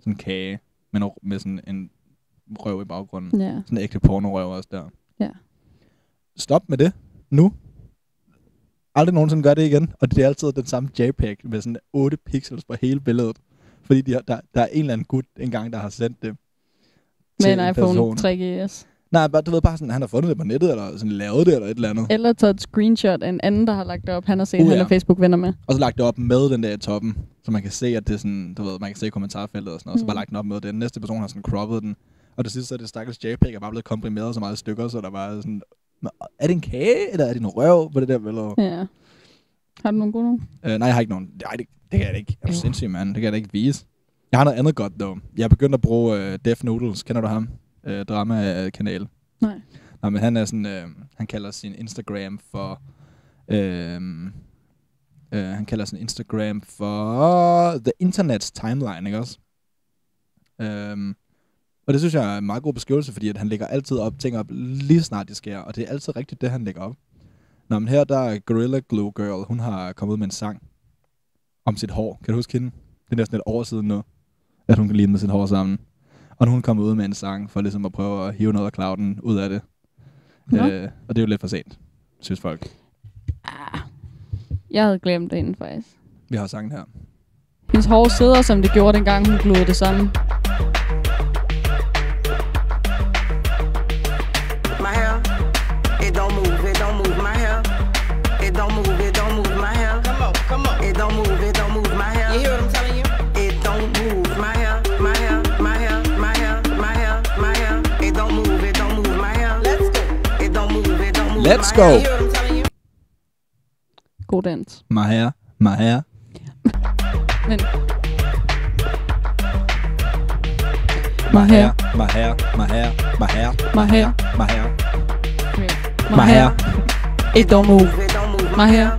Sådan en kage med, no- med sådan en røv i baggrunden. ja. Sådan en ægte porno-røv også der. Ja. Stop med det. Nu. Aldrig nogensinde gør det igen. Og det er altid den samme JPEG med sådan 8 pixels på hele billedet. Fordi de har, der, der er en eller anden gut engang, der har sendt det. Med til en iPhone person. 3GS. Nej, bare, du ved bare sådan, han har fundet det på nettet, eller sådan lavet det, eller et eller andet. Eller taget et screenshot af en anden, der har lagt det op. Han har set, Uh, uh, han ja. er Facebook-venner med. Og så lagt det op med den der i toppen, så man kan se, at det er sådan, du ved, man kan se kommentarfeltet og sådan noget, mm. så bare lagt den op med den. Næste person har sådan croppet den, og det sidste så er det stakkels JPEG er bare blevet komprimeret så meget stykker, så der bare er sådan, "Nå, er det en kage, eller er det en røv på det der billede? Ja. Har du nogle gode nogle? Øh, nej, jeg har ikke nogen. Nej, det, det kan jeg da ikke. Er du sindssyg, mand? Det kan jeg da ikke vise. Jeg har noget andet godt, dog. Jeg er begyndt at bruge øh, Def Noodles. Kender du ham? Øh, Drama-kanal. Nej. Nej, men han er sådan, øh, han kalder sin Instagram for, øh, øh, han kalder sin Instagram for The Internet's Timeline, ikke også? Øh, og det synes jeg er en meget god beskrivelse, fordi at han lægger altid op ting op lige snart det sker, og det er altid rigtigt, det han lægger op. Nå, men her der er Gorilla Glue Girl, hun har kommet ud med en sang om sit hår. Kan du huske hende? Det er næsten et år siden nu, at hun kan lide med sit hår sammen. Og nu hun kommet ud med en sang for ligesom at prøve at hive noget af clouden ud af det. Nå. Øh, og det er jo lidt for sent, synes folk. Ah. Jeg havde glemt det inden faktisk. Vi har sangen her. Hendes hår sidder, som det gjorde, dengang hun glodede det sammen. Hair. my hair, my hair, my hair, my hair, my hair, my, my hair. It don't move. It don't move My hair.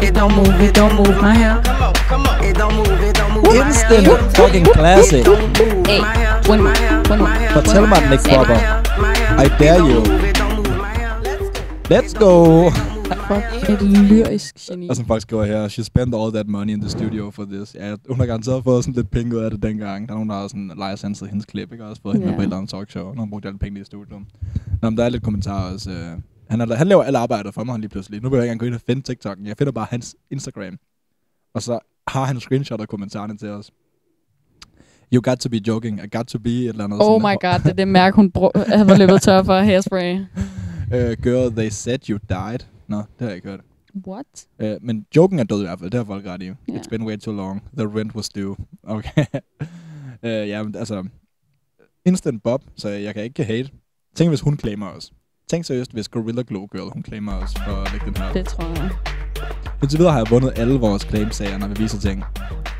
It don't move, it don't move my hair. Come on, come on. It don't move, it don't move my hair. Instant You hear what I'm fucking classic. telling you? Hey, My hair, when- my hair, when- my hair, Fortæl my mig, hair, Nick my Cropper. hair, my hair. I dare It don't you. Let's go. Fuck, et lyrisk geni. Og som folk skriver her, she spent all that money in the studio for this. Ja, hun har garanteret fået sådan lidt penge ud af det dengang. Der er nogen, der har sådan lejet sanset hendes klip, ikke? Og også fået hende med Ja. på et eller andet talkshow. Nu har hun brugt alle pengene i studiet. Nå, men der er lidt kommentarer også. øh. Han, er, han laver alle arbejdet for mig lige pludselig. Nu vil jeg ikke engang gå ind og finde TikTok'en. Jeg finder bare hans Instagram. Og så har han screenshot af kommentarerne til os. You got to be joking. I got to be et eller andet. Oh sådan, my god, det er det mærke, hun brug- havde løbet tør for hairspray. Uh, girl, they said you died. Nå, det har jeg ikke hørt. What? Uh, men joken er død i hvert fald, det har folk ret i. Ja. It's been way too long. The rent was due. Okay. uh, ja, men altså... Instant Bob, så jeg kan ikke hate. Tænk, hvis hun claimer os. Tænk seriøst, hvis Gorilla Glow Girl, hun claimer os for at lægge den her. Det tror jeg. Indtil videre har jeg vundet alle vores claim-sager, når vi viser ting.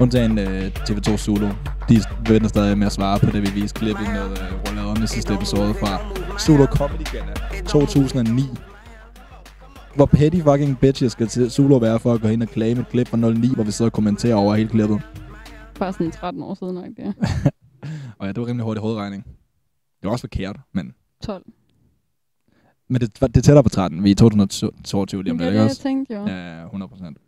Undtagen uh, TV2 Zulu. De venter stadig med at svare på det, vi viste klippet med rolladeren i sidste episode fra Zulu Comedy Gala 2009. Hvor petty fucking bitches skal til Zulu være for at gå ind og claim et klip fra 09, hvor vi sidder og kommenterer over hele klippet. Bare sådan 13 år siden nok, det. Og ja, det var rimelig hurtig hovedregning. Det var også forkert, men... 12. Men det, det er tættere på 13. Vi er i 2022 lige om lidt, ikke det, jeg også? tænkte jo. Ja, 100 procent.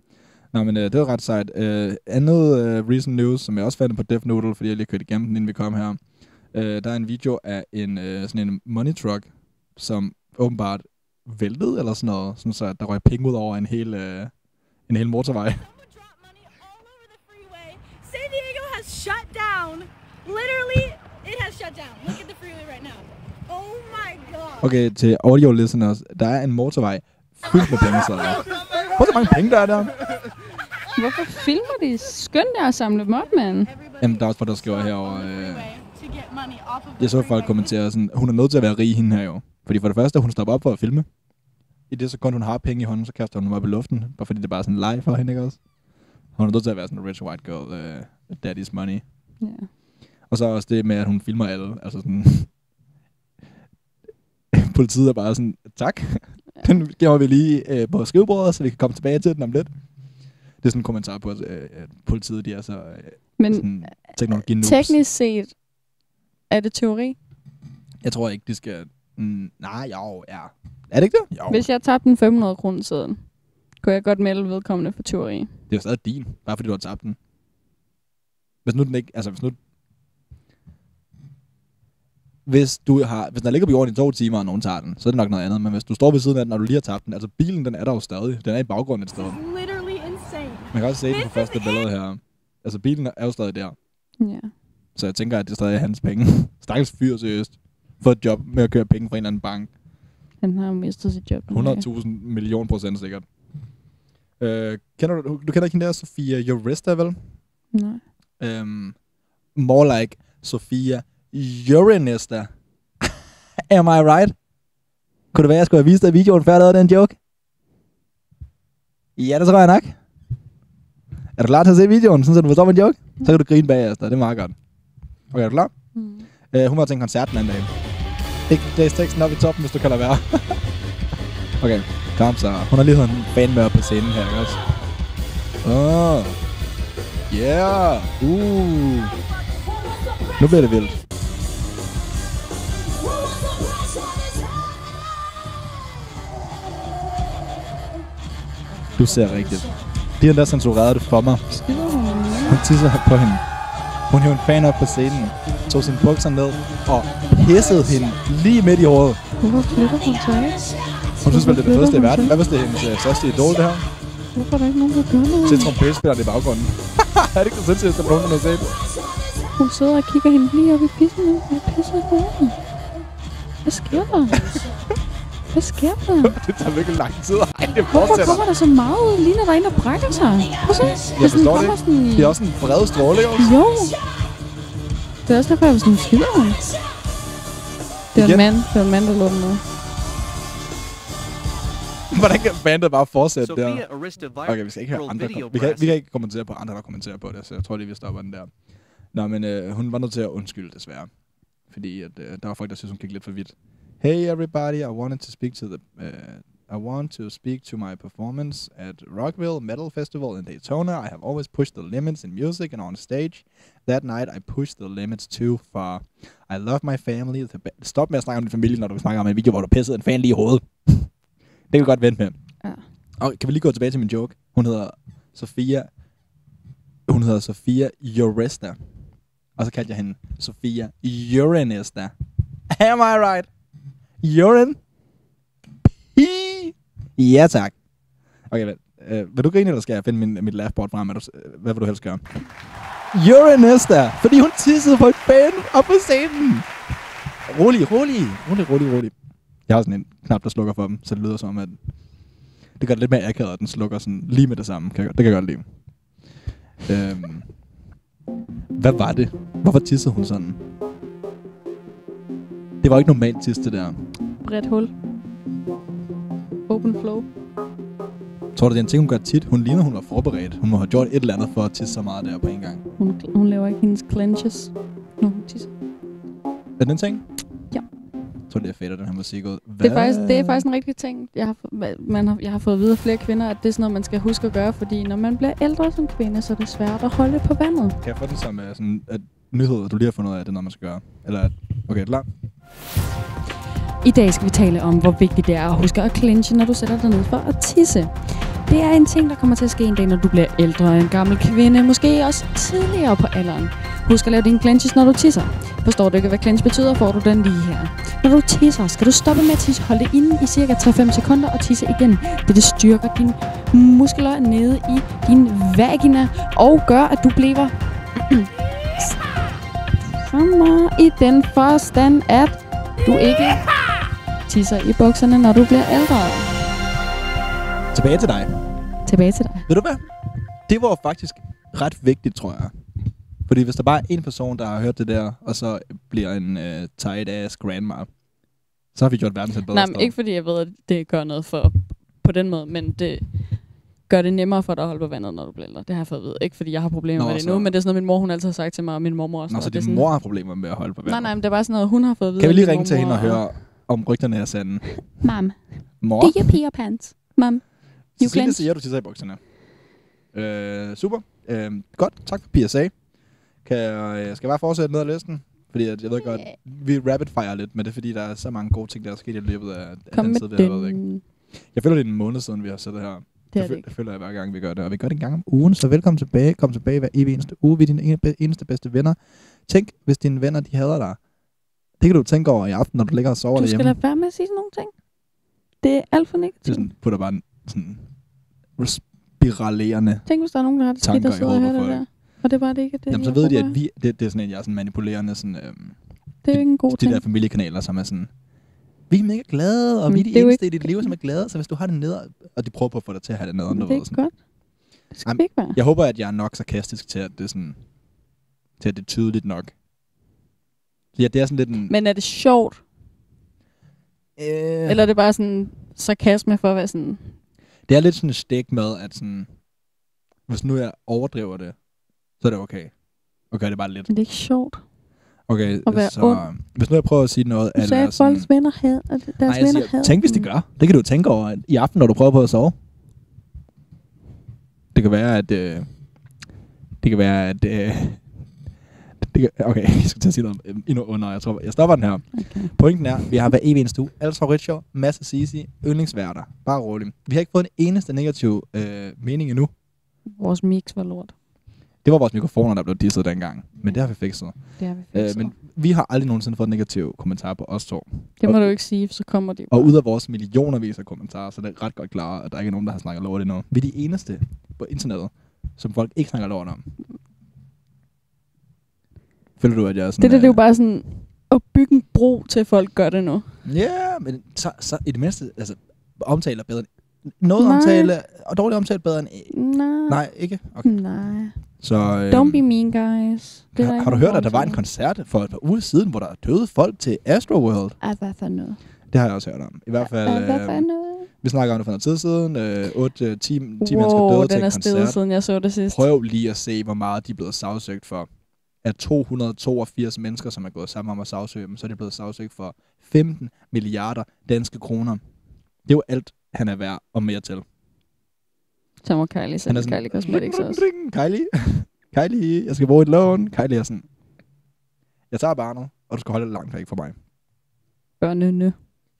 Nå, men øh, det var ret sejt. Øh, andet øh, recent news, som jeg også fandt på Death Noodle, fordi jeg lige kørte igennem den, inden vi kom her. Øh, der er en video af en øh, sådan en money truck, som åbenbart væltede eller sådan noget, sådan så at der røg penge ud over en hel, øh, en hel motorvej. Someone dropped money all over the freeway. San Diego has shut down. Literally, it has shut down. Look at the freeway right now. Oh my god. Okay, til audio listeners, der er en motorvej fyldt med penge, så Prøv så mange penge, der er der. Hvorfor filmer de? Skynd jer at samle dem op, mand. Jamen, der er også folk, der skriver herover. Øh, jeg så folk kommentere sådan, hun er nødt til at være rig, hende her jo. Fordi for det første, hun stopper op for at filme. I det sekund, hun har penge i hånden, så kaster hun dem op i luften. Bare fordi det er bare sådan leg for hende, ikke også? Hun er nødt til at være sådan en rich white girl, uh, daddy's money. Ja. Og så også det med, at hun filmer alle. Altså sådan... Politiet er bare sådan, tak. Den gemmer vi lige øh, på skrivebordet, så vi kan komme tilbage til den om lidt. Det er sådan en kommentar på, at øh, at politiet de er så øh, Men sådan, teknologi noobs. teknisk set, er det teori? Jeg tror ikke, de skal... Mm, nej, jo, ja. Er det ikke det? Jo. Hvis jeg tabte en 500 kroner siden, kunne jeg godt melde vedkommende for teori. Det er jo stadig din, bare fordi du har tabt den. Hvis nu den ikke... Altså, hvis nu... Hvis du har... Hvis den ligger på jorden i to timer, og nogen tager den, så er det nok noget andet. Men hvis du står ved siden af den, og du lige har tabt den... Altså, bilen, den er der jo stadig. Den er i baggrunden et sted. Literally insane. Man kan også se det på første billede her. Altså, bilen er jo stadig der. Ja. Så jeg tænker, at det stadig er hans penge. Stakkels fyr, seriøst. For et job med at køre penge fra en eller anden bank. Han har jo mistet sit job. nu, ja. 100.000 million procent sikkert. Øh, kender du, du kender ikke hende der, Sofia Jurista, vel? Nej. Um, more like Sofia Urinista. Am I right? Kunne det være, at jeg skulle have vist dig videoen, før jeg lavede den joke? Ja, det tror jeg nok. Er du klar til at se videoen, sådan så du forstår min joke? Så kan du grine bagefter, det er meget godt. Okay, er du klar? Mm. Uh, hun var til en koncert den anden dag. Ikke læs teksten op i toppen, hvis du kan lade være. okay, kom så. Hun har lige sådan en fan med op på scenen her, ikke også? Åh. Oh. Yeah. Uh. Nu bliver det vildt. Du ser rigtigt. De har endda censureret det for mig. Hun tisser på hende. Hun hævde en fan op på scenen, tog sine bukser ned og pissede hende lige midt i hovedet. Hvorfor flytter hun ikke? Hun synes vel, det er det fedeste i verden. Hvad hvis det er hendes øh, største idol, det her? Hvorfor er der ikke nogen, der gør noget? Se trompetspilleren i baggrunden. er det ikke det sindssygt, at nogen har set? Hun sidder og kigger hende lige op i pissen nu. Jeg pisser i hovedet. Hvad sker der? Hvad sker der? det tager virkelig lang tid. Ej, det Hvorfor kommer der så meget ud? Lige når der er en, der brækker sig. Prøv se. Jeg forstår det. Sådan... Det er også en bred stråle, også? Jo. Det er også derfor, jeg var sådan, skider hun? Det var en mand. Det var en mand, der lå den med. Hvordan kan bandet bare fortsætte der? Okay, vi skal ikke høre andre vi, kan, vi kan ikke kommentere på andre, der kommenterer på det, så jeg tror lige, vi stopper den der. Nå, men øh, hun var nødt til at undskylde, desværre. Fordi at, øh, der var folk, der synes, hun gik lidt for vidt. Hey everybody, I wanted to speak to the... Uh, I want to speak to my performance at Rockville Metal Festival in Daytona. I have always pushed the limits in music and on stage. That night, I pushed the limits too far. I love my family. Stop med at snakke om din familie, når du snakker om en video, hvor du pissede en fan lige i hovedet. det kan vi godt vente med. Ja. Og kan vi lige gå tilbage til min joke? Hun hedder Sofia... Hun hedder Sofia Uresta. Og så kaldte jeg hende Sofia Urinesta. Am I right? Urine? Pee? Ja, tak. Okay, vent. Øh, vil du grine, eller skal jeg finde min, mit laughboard frem? Er du, øh, hvad vil du helst gøre? Urinesta! Fordi hun tissede på et fan op på scenen. Rolig, rolig. Rolig, rolig, rolig. Jeg har sådan en knap, der slukker for dem, så det lyder som, at det gør det lidt mere akavet, at den slukker sådan lige med det samme. Kan jeg, det kan jeg godt lide. Øhm, hvad var det? Hvorfor tissede hun sådan? Det var ikke normalt tisse, det der. Bredt hul. Open flow. Tror du, det er en ting, hun gør tit? Hun ligner, hun var forberedt. Hun må have gjort et eller andet for at tisse så meget der på en gang. Hun, hun laver ikke hendes clenches, når hun tisser. Er det en ting? Ja. Jeg tror, det er fedt, at den her musik ud. Det er, faktisk, det er faktisk en rigtig ting. Jeg har, man har, jeg har fået at vide af flere kvinder, at det er sådan noget, man skal huske at gøre, fordi når man bliver ældre som kvinde, så er det svært at holde på vandet. Kan jeg få den som uh, sådan, at nyhed, at du lige har fundet ud af, at det er noget, man skal gøre? Eller at, okay, er du klar? I dag skal vi tale om, hvor vigtigt det er at huske at clinche, når du sætter dig ned for at tisse. Det er en ting, der kommer til at ske en dag, når du bliver ældre en gammel kvinde, måske også tidligere på alderen. Husk at lave dine clenches, når du tisser. Forstår du ikke, hvad clench betyder, får du den lige her. Når du tisser, skal du stoppe med at tisse, holde det inde i cirka 3-5 sekunder og tisse igen. Det, det styrker dine muskler nede i din vagina og gør, at du bliver strammere i den forstand, at du ikke tisser i bukserne, når du bliver ældre. Tilbage til dig. Tilbage til dig. Ved du hvad? Det var faktisk ret vigtigt, tror jeg. Fordi hvis der bare er en person, der har hørt det der, og så bliver en uh, tight ass grandma, så har vi gjort verden til et bedre Nej, men ikke fordi jeg ved, at det gør noget for på den måde, men det gør det nemmere for dig at holde på vandet, når du bliver ældre. Det har jeg fået at vide. Ikke fordi jeg har problemer Nå, med det så- nu, men det er sådan noget, min mor hun altid har sagt til mig, og min mormor også. Nå, så det er din sådan, mor har problemer med at holde på vandet. Nej, nej, men det er bare sådan noget, hun har fået at vide. Kan vi lige ringe til hende og høre, om rygterne er sande? Mam, Mor? det er your pee pants. Mam, you clench. siger, du tisser i bukserne. Øh, super. Øh, godt, tak for PSA. Kan jeg, skal jeg bare fortsætte ned ad listen? Fordi at, jeg ved godt, vi rapid fire lidt, men det er fordi, der er så mange gode ting, der er sket i løbet af, af Kom den med tid, vi har været væk. Jeg føler, det er en måned siden, vi har siddet her. Det er det, ikke. det føler jeg hver gang, vi gør det. Og vi gør det en gang om ugen, så velkommen tilbage. Kom tilbage hver evig eneste uge. Vi er dine ene- eneste bedste venner. Tænk, hvis dine venner, de hader dig. Det kan du tænke over i aften, når du ligger og sover Du skal derhjemme. lade være med at sige sådan nogle ting. Det er alt for Det er negativt. sådan, putter bare en sådan spiralerende Tænk, hvis der er nogen, der har det skidt og sidder og hører det der. Og det er bare det ikke, det Jamen, så ved de, at vi, det, det er sådan en, jeg er sådan manipulerende, sådan, øhm, Det er jo ikke en god de ting. der familiekanaler, som er sådan, vi er mega glade, og Men vi er de det er eneste i dit liv, som er glade, så hvis du har det nede, og de prøver på at få dig til at have det du det er ikke sådan. godt. Det skal Jamen, ikke være. Jeg håber, at jeg er nok sarkastisk til, at det er sådan, til at det er tydeligt nok. Ja, det er sådan lidt en... Men er det sjovt? øh, Eller er det bare sådan sarkasme for at være sådan... Det er lidt sådan et stik med, at sådan, hvis nu jeg overdriver det, så er det okay. Okay, det er bare lidt. Men det er ikke sjovt. Okay, At være så ond. hvis nu jeg prøver at sige noget, Du sagde, at sådan... folks venner havde... At deres Nej, jeg venner siger, havde... tænk hvis de gør. Det kan du tænke over i aften, når du prøver på at sove. Det kan være, at... Øh, det kan være, at... Øh, det kan, okay, jeg skal til at sige noget øh, endnu under. Jeg tror, jeg stopper den her. Okay. Pointen er, vi har hver evig eneste uge. Alfa Richo, Masse Sisi, yndlingsværter. Bare rolig. Vi har ikke fået en eneste negativ øh, mening endnu. Vores mix var lort. Det var vores mikrofoner, der blev disset dengang. Men det har vi fikset. Det har vi Øh, fikset. men vi har aldrig nogensinde fået en negativ kommentar på os to. Det må og, du ikke sige, for så kommer de jo Og ud af vores millionervis af kommentarer, så er det ret godt klar, at der ikke er nogen, der har snakket lort endnu. Vi er de eneste på internettet, som folk ikke snakker lort om. Føler du, at jeg er sådan... Det der, det er jo øh, bare sådan at bygge en bro til, at folk gør det nu. Ja, men så, så i det mindste, altså, omtaler bedre end... Noget Nej. omtale, og dårligt omtale bedre end... Nej. Nej, ikke? Okay. Nej. Så, øh, Don't be mean, guys. Det har, har du hørt, at der var en koncert for et par uger siden, hvor der døde folk til Astroworld? Ej, hvad for noget? Det har jeg også hørt om. I hvert fald... Ej, hvad for Øh, noget? Vi snakker om det for noget tid siden. Øh, 8, 10, 10 mennesker Wow, døde til den en er koncert. siden jeg så det sidst. Prøv lige at se, hvor meget de er blevet sagsøgt for. Af 282 mennesker, som er gået sammen om at sagsøge dem, så er de blevet sagsøgt for 15 milliarder danske kroner. Det er jo alt, han er værd og mere til. Så må Kylie Han sende er Kylie Cosmetics også. Kylie, Kylie, jeg skal bruge et lån. Kylie er sådan, jeg tager barnet, og du skal holde det langt væk fra mig. Børnene.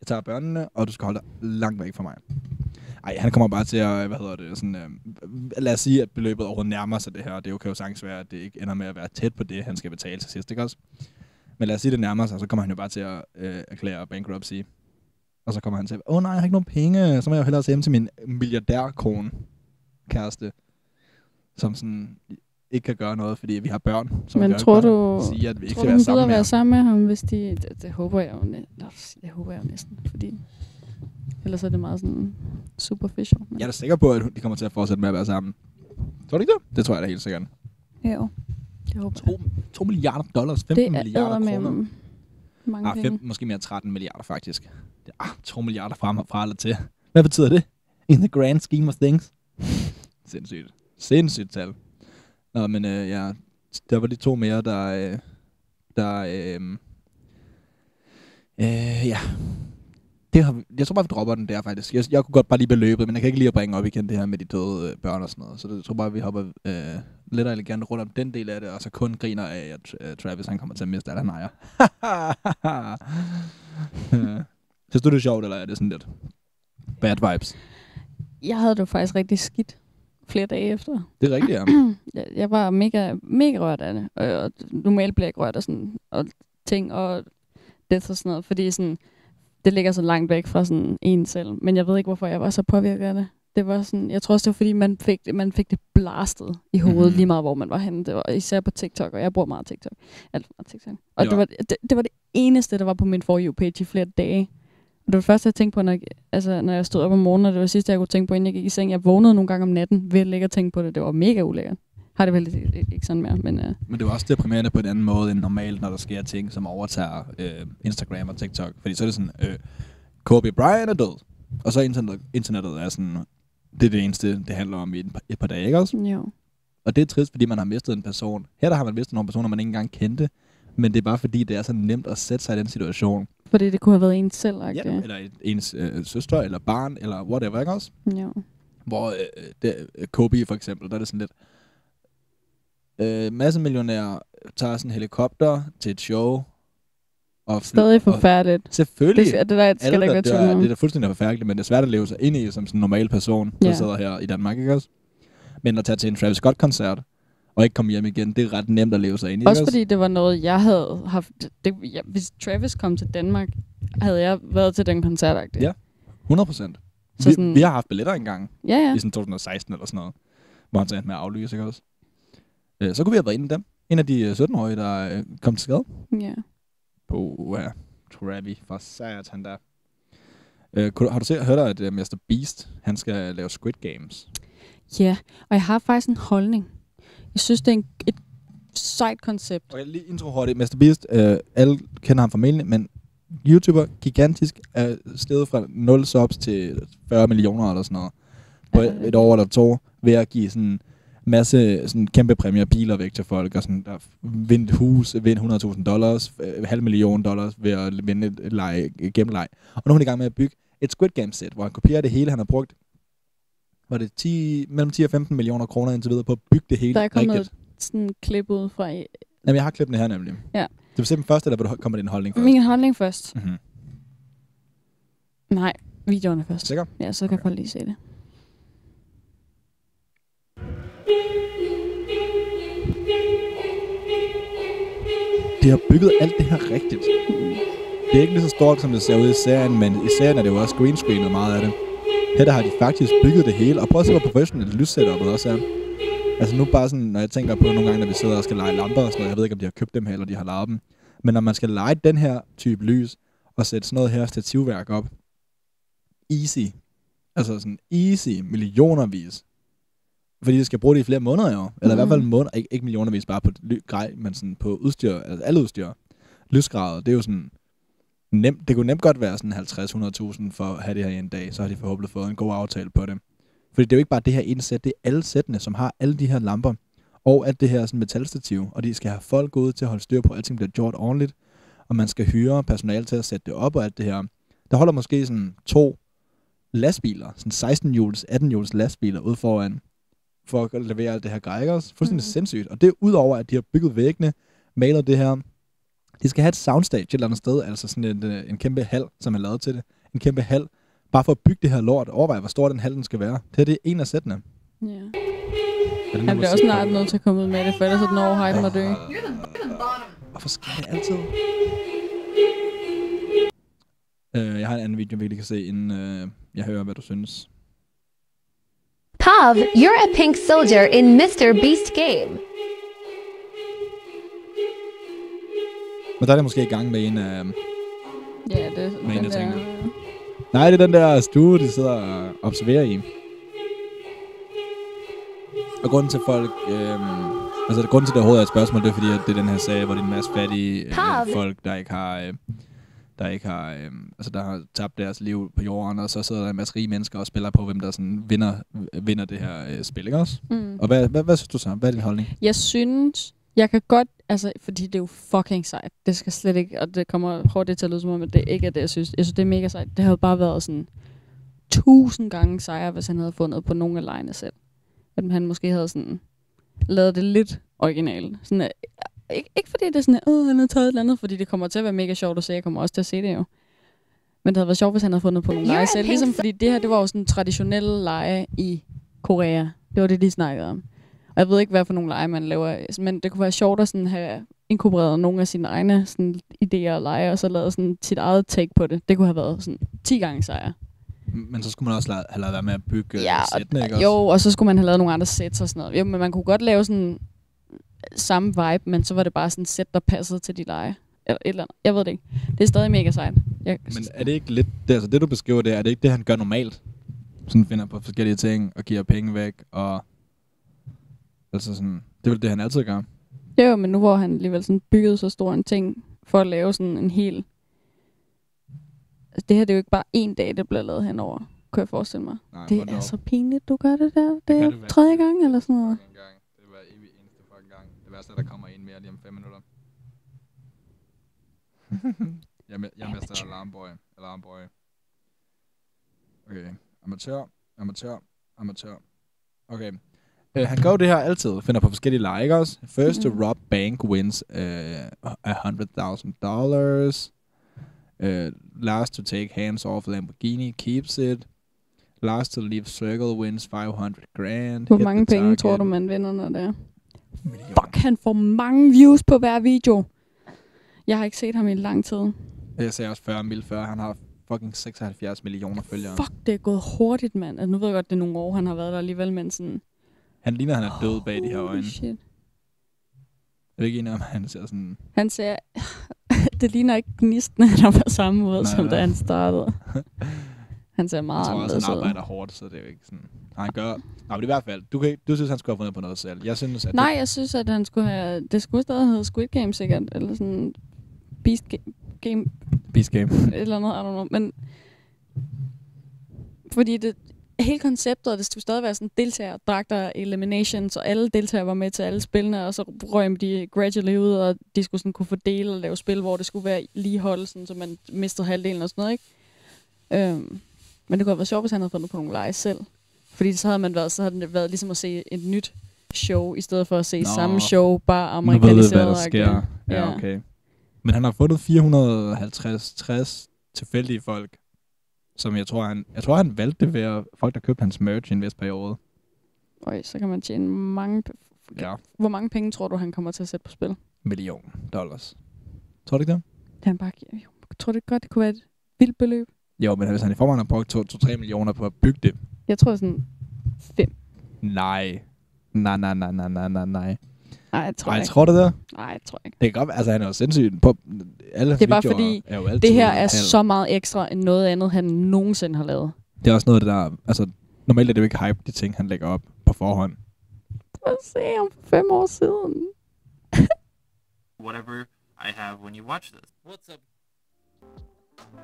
Jeg tager børnene, og du skal holde dig langt væk fra mig. Ej, han kommer bare til at, hvad hedder det, sådan, øh, lad os sige, at beløbet overhovedet nærmer sig det her, og det kan jo sagtens være, at det ikke ender med at være tæt på det, han skal betale til sidst, ikke også? Men lad os sige, at det nærmer sig, så kommer han jo bare til at øh, erklære bankruptcy. Og så kommer han til, åh oh, nej, jeg har ikke nogen penge, så må jeg jo hellere se hjem til min milliardærkone, kæreste, som sådan ikke kan gøre noget, fordi vi har børn. Som Men tror du, sige, at vi ikke tror skal du, hun gider være sammen med ham, hvis de... Det, det håber jeg jo, næ- Nå, det håber jeg jo næsten, fordi... Ellers er det meget sådan superficial. Men Jeg er da sikker på, at de kommer til at fortsætte med at være sammen. Tror du ikke det? Det tror jeg da helt sikkert. jo, det håber jeg. 2, 2 milliarder dollars, 15 Det er milliarder med kroner. mange Ah, penge. fem, måske mere 13 milliarder faktisk. Det er ah, 2 milliarder fra, fra eller til. Hvad betyder det? In the grand scheme of things. Sindssygt. Sindssygt tal. Nå, men øh, ja, der var de to mere, der... Øh, der øh, øh, ja. Det har, jeg tror bare, vi dropper den der faktisk. Jeg, jeg kunne godt bare lige beløbet, men jeg kan ikke lige at bringe op igen det her med de døde øh, børn og sådan noget. Så det, jeg tror bare, vi hopper øh, lidt og elegant rundt om den del af det, og så kun griner af, at øh, Travis han kommer til at miste alt, han ejer. Øh, Synes du, det er sjovt, eller er det sådan lidt bad vibes? Jeg havde det jo faktisk rigtig skidt flere dage efter. Det er rigtigt, ja. jeg, jeg var mega, mega rørt af det. Og, og normalt bliver jeg rørt af sådan, og ting og det og sådan noget, fordi sådan, det ligger så langt væk fra sådan en selv. Men jeg ved ikke, hvorfor jeg var så påvirket af det. Det var sådan, jeg tror også, det var fordi, man fik, det- man fik det blastet i hovedet, Mhm. mm. lige meget hvor man var henne. Det var især på TikTok, og jeg bruger meget TikTok. Alt for meget TikTok. Og Ja. det var det, det var det eneste, der var på min For You-page i flere dage. Det var det første, jeg tænkte på, når jeg, altså, når jeg stod op om morgenen, og det var sidste, jeg kunne tænke på, inden jeg gik i seng. Jeg vågnede nogle gange om natten ved at ligge og tænke på det. Det var mega ulækkert. Har det vel ikke, ikke sådan mere, men uh, Men det var også deprimerende på en anden måde end normalt, når der sker ting, som overtager øh, Instagram og TikTok. Fordi så er det sådan, øh, Kobe Bryant er død. Og så internet, internettet er sådan, det er det eneste, det handler om i et par, et par dage, ikke også? jo. Og det er trist, fordi man har mistet en person. Her der har man mistet nogle personer, man ikke engang kendte. Men det er bare fordi, det er så nemt at sætte sig i den situation. Fordi det kunne have været en selv, Ja, ikke? eller et- ens øh, søster, eller barn, eller whatever, ikke også? Ja. Hvor øh, det, øh, Kobe for eksempel, der er det sådan lidt... Øh, masse millionærer tager sådan en helikopter til et show. Og Stadig og- forfærdeligt. Selvfølgelig. Det det der skal der ikke være tvivl det, er, om. det er da fuldstændig forfærdeligt, men det er svært at leve sig ind i som sådan en normal person, der Ja. sidder her i Danmark, ikke også? Men at tage til en Travis Scott-koncert, og ikke komme hjem igen, det er ret nemt at leve sig ind i. Også fordi det var noget, jeg havde haft... Det, ja, hvis Travis kom til Danmark, havde jeg været til den koncert. Ja. 100 procent. Så Vi, sådan- vi har haft billetter engang, Ja, ja. i sådan 2016 eller sådan noget, hvor han endte med at aflyse, ikke også? Øh, så kunne vi have været en af dem. En af de øh, 17-årige, der øh, kom til skade. ja. På ja, Travis for satan der. Øh, har du set, hørt, at uh, Mr. Beast, han skal lave Squid Games? Ja, og jeg har faktisk en holdning. Jeg synes, det er en, et sejt koncept. Okay, lige intro hurtigt. Mr. Beast, øh, alle kender ham formentlig, men YouTuber, gigantisk, er steget fra 0 subs til 40 millioner eller sådan noget. På et, et år eller to, ved at give sådan masse sådan kæmpe præmier, biler væk til folk, og sådan, der vind hus, vind 100.000 dollars, øh, halv million dollars ved at vinde et, et leje, et gennemleje. Og nu er han i gang med at bygge et Squid Game sæt, hvor han kopierer det hele, han har brugt var det 10, mellem 10 og 15 millioner kroner indtil videre på at bygge det hele Der er kommet rigtigt. sådan et klip ud fra... Jamen, jeg har klippet her nemlig. Ja. Vil se den første, eller vil du komme med din holdning først? Min holdning først. Mm-hmm. Nej, videoerne først. Sikker? Ja, så kan okay. folk lige se det. De har bygget alt det her rigtigt. Det er ikke lige så stort, som det ser ud i serien, men i serien er det jo også green screenet meget af det. Her der har de faktisk bygget det hele, og prøv at se, hvor professionelt lyssetupet også er. Altså nu bare sådan, når jeg tænker på nogle gange, når vi sidder og skal lege lamper og sådan noget, jeg ved ikke, om de har købt dem her, eller de har lavet dem. Men når man skal lege den her type lys, og sætte sådan noget her stativværk op, easy. Altså sådan easy, millionervis. Fordi de skal bruge det i flere måneder jo. Eller mm. i hvert fald Mhm. måneder, ikke, ikke millionervis bare på grej, men sådan på udstyr, altså alle udstyr. Lysgrader, det er jo sådan nemt, det kunne nemt godt være sådan 50-100.000 for at have det her i en dag. Så har de forhåbentlig fået en god aftale på det. Fordi det er jo ikke bare det her ene sæt, det er alle sættene, som har alle de her lamper. Og alt det her sådan metalstativ. Og de skal have folk ud til at holde styr på, at alting bliver gjort ordentligt. Og man skal hyre personale til at sætte det op og alt det her. Der holder måske sådan to lastbiler, sådan 16 hjuls, 18 hjuls lastbiler ud foran, for at levere alt det her grej, ikke også? Fuldstændig mm. sindssygt. Og det er udover, at de har bygget væggene, malet det her. De skal have et soundstage et eller andet sted, altså sådan en, øh, en kæmpe hal, som er lavet til det. En kæmpe hal. Bare for at bygge det her lort. Overvej, hvor stor den hal den skal være. Det her det er en af sættene. Ja. Er det Han bliver også snart nødt til at komme ud med det, for ellers er den over hypen og dø. Hvorfor skal det altid? Øh, jeg har en anden video, vi lige kan se, inden øh, jeg hører, hvad du synes. Pav, you're a pink soldier in Mr. Beast game. Men der er det måske i gang med en af... Ja, det er Med en den af der... Nej, det er den der stue, de sidder og observerer i. Og grunden til folk... Øhm, altså, grunden til, det overhovedet er et spørgsmål, det er fordi, at det er den her sag, hvor det er en masse fattige øh, folk, der ikke har... Øh, der ikke har, øh, altså der har tabt deres liv på jorden, og så sidder der en masse rige mennesker og spiller på, hvem der sådan vinder, vinder det her øh, spil, ikke også? Mm. Og hvad, hvad, hvad synes du så? Hvad er din holdning? Jeg synes, jeg kan godt, altså, fordi det er jo fucking sejt. Det skal slet ikke, og det kommer hårdt til at lyde som om, at det ikke er det, jeg synes. Jeg synes, det er mega sejt. Det havde bare været sådan tusind gange sejere, hvis han havde fundet på nogle af lejene selv. At han måske havde sådan lavet det lidt originalt. Sådan, at, ikke, ikke fordi det er sådan, at han har taget et eller andet, fordi det kommer til at være mega sjovt at se. Jeg kommer også til at se det jo. Men det havde været sjovt, hvis han havde fundet på nogle lege selv. Ligesom fordi det her, det var jo sådan traditionelle lege i Korea. Det var det, de snakkede om. Og jeg ved ikke, hvad for nogle lege man laver, men det kunne være sjovt at sådan have inkorporeret nogle af sine egne sådan, idéer og lege, og så lavet sådan sit eget take på det. Det kunne have været sådan 10 gange sejre. Men så skulle man også have lavet være med at bygge Ja, ja, sættene, ikke Jo, også? og så skulle man have lavet nogle andre sets og sådan noget. Jo, men man kunne godt lave sådan samme vibe, men så var det bare sådan sæt, der passede til de lege. Eller et eller andet. Jeg ved det ikke. Det er stadig mega sejt. Jeg, Men er det ikke lidt... Det, altså det, du beskriver, det er, er det ikke det, han gør normalt? Sådan finder på forskellige ting og giver penge væk og... Altså sådan... Det er vel det, han altid gør. Jo, men nu hvor han alligevel sådan byggede så stor en ting for at lave sådan en hel... Altså, det her det er jo ikke bare en dag, det bliver lavet henover, kunne jeg forestille mig. Nej, det er op. så pinligt, du gør det der. Det er det tredje gang eller sådan noget. Fucking gang. Det var evig eneste fucking gang. Det værste er, at der kommer en mere lige om fem minutter. jeg, me- jeg mester alarmboy. Alarmboy. Okay. Amatør. Amatør. Amatør. Okay. Uh, han gør jo det her altid. Finder på forskellige også? First Mhm. to rob bank wins hundred thousand dollars. Uh, last to take hands off Lamborghini keeps it. Last to leave circle wins 500 grand. Hvor mange penge tror target. du, man vinder, når det er? Fuck, han får mange views på hver video. Jeg har ikke set ham i lang tid. Jeg sagde også 40 mil før. Han har fucking 76 millioner følgere. Fuck, det er gået hurtigt, mand. Altså, nu ved jeg godt, det er nogle år, han har været der alligevel, men sådan... Han ligner, han er død bag de her øjne. shit. Jeg er ikke enig om, han ser sådan... Han ser... det ligner ikke gnisten, han er på samme måde, Nej, som nej. da han startede. Han ser Jeg meget tror også, han arbejder hårdt, så det er jo ikke sådan... Nej, han gør... Nej, men i hvert fald, du, kan, du synes, han skulle have fundet på noget selv. Jeg synes, at Nej, jeg synes, at han skulle have... Det skulle stadig hedde Squid Game, sikkert. Eller sådan... Beast Game... game det... Beast Game. eller andet, I don't know. Men... Fordi det... Hele konceptet, det skulle stadig være sådan deltager, dragter, eliminations, og alle deltagere var med til alle spillene, og så røg de gradually ud, og de skulle sådan kunne fordele og lave spil, hvor det skulle være lige hold, sådan, så man mistede halvdelen og sådan noget, ikke? Øhm, men det kunne have været sjovt, hvis han havde fundet på nogle lege selv. Fordi så havde man været, så havde det været ligesom at se et nyt show, i stedet for at se Nå. samme show, bare Nu ved amerikaniseret. hvad der sker. Ja, okay. Men han har fundet 450-60 tilfældige folk, som jeg tror, han, jeg tror, han valgte det ved at, folk, der købte hans merch i en vis periode. Øj, så kan man tjene mange... Ja. Hvor mange penge tror du, han kommer til at sætte på spil? Million dollars. Tror du ikke det? Han bare jeg tror det godt, det kunne være et vildt beløb. Jo, men hvis han i forvejen har brugt 2-3 millioner på at bygge det. Jeg tror sådan fem. Nej. Nej, nej, nej, nej, nej, nej, nej. Jeg tror Nej, ikke. tror du det? Nej, jeg tror ikke. Det kan godt være, altså han er jo sindssygt på alle Det er bare fordi, er jo altid det her er halv. så meget ekstra end noget andet, han nogensinde har lavet. Det er også noget af det der, altså normalt er det jo ikke hype, de ting, han lægger op på forhånd. Prøv at se ham for fem år siden. whatever I have when you watch this. What's up?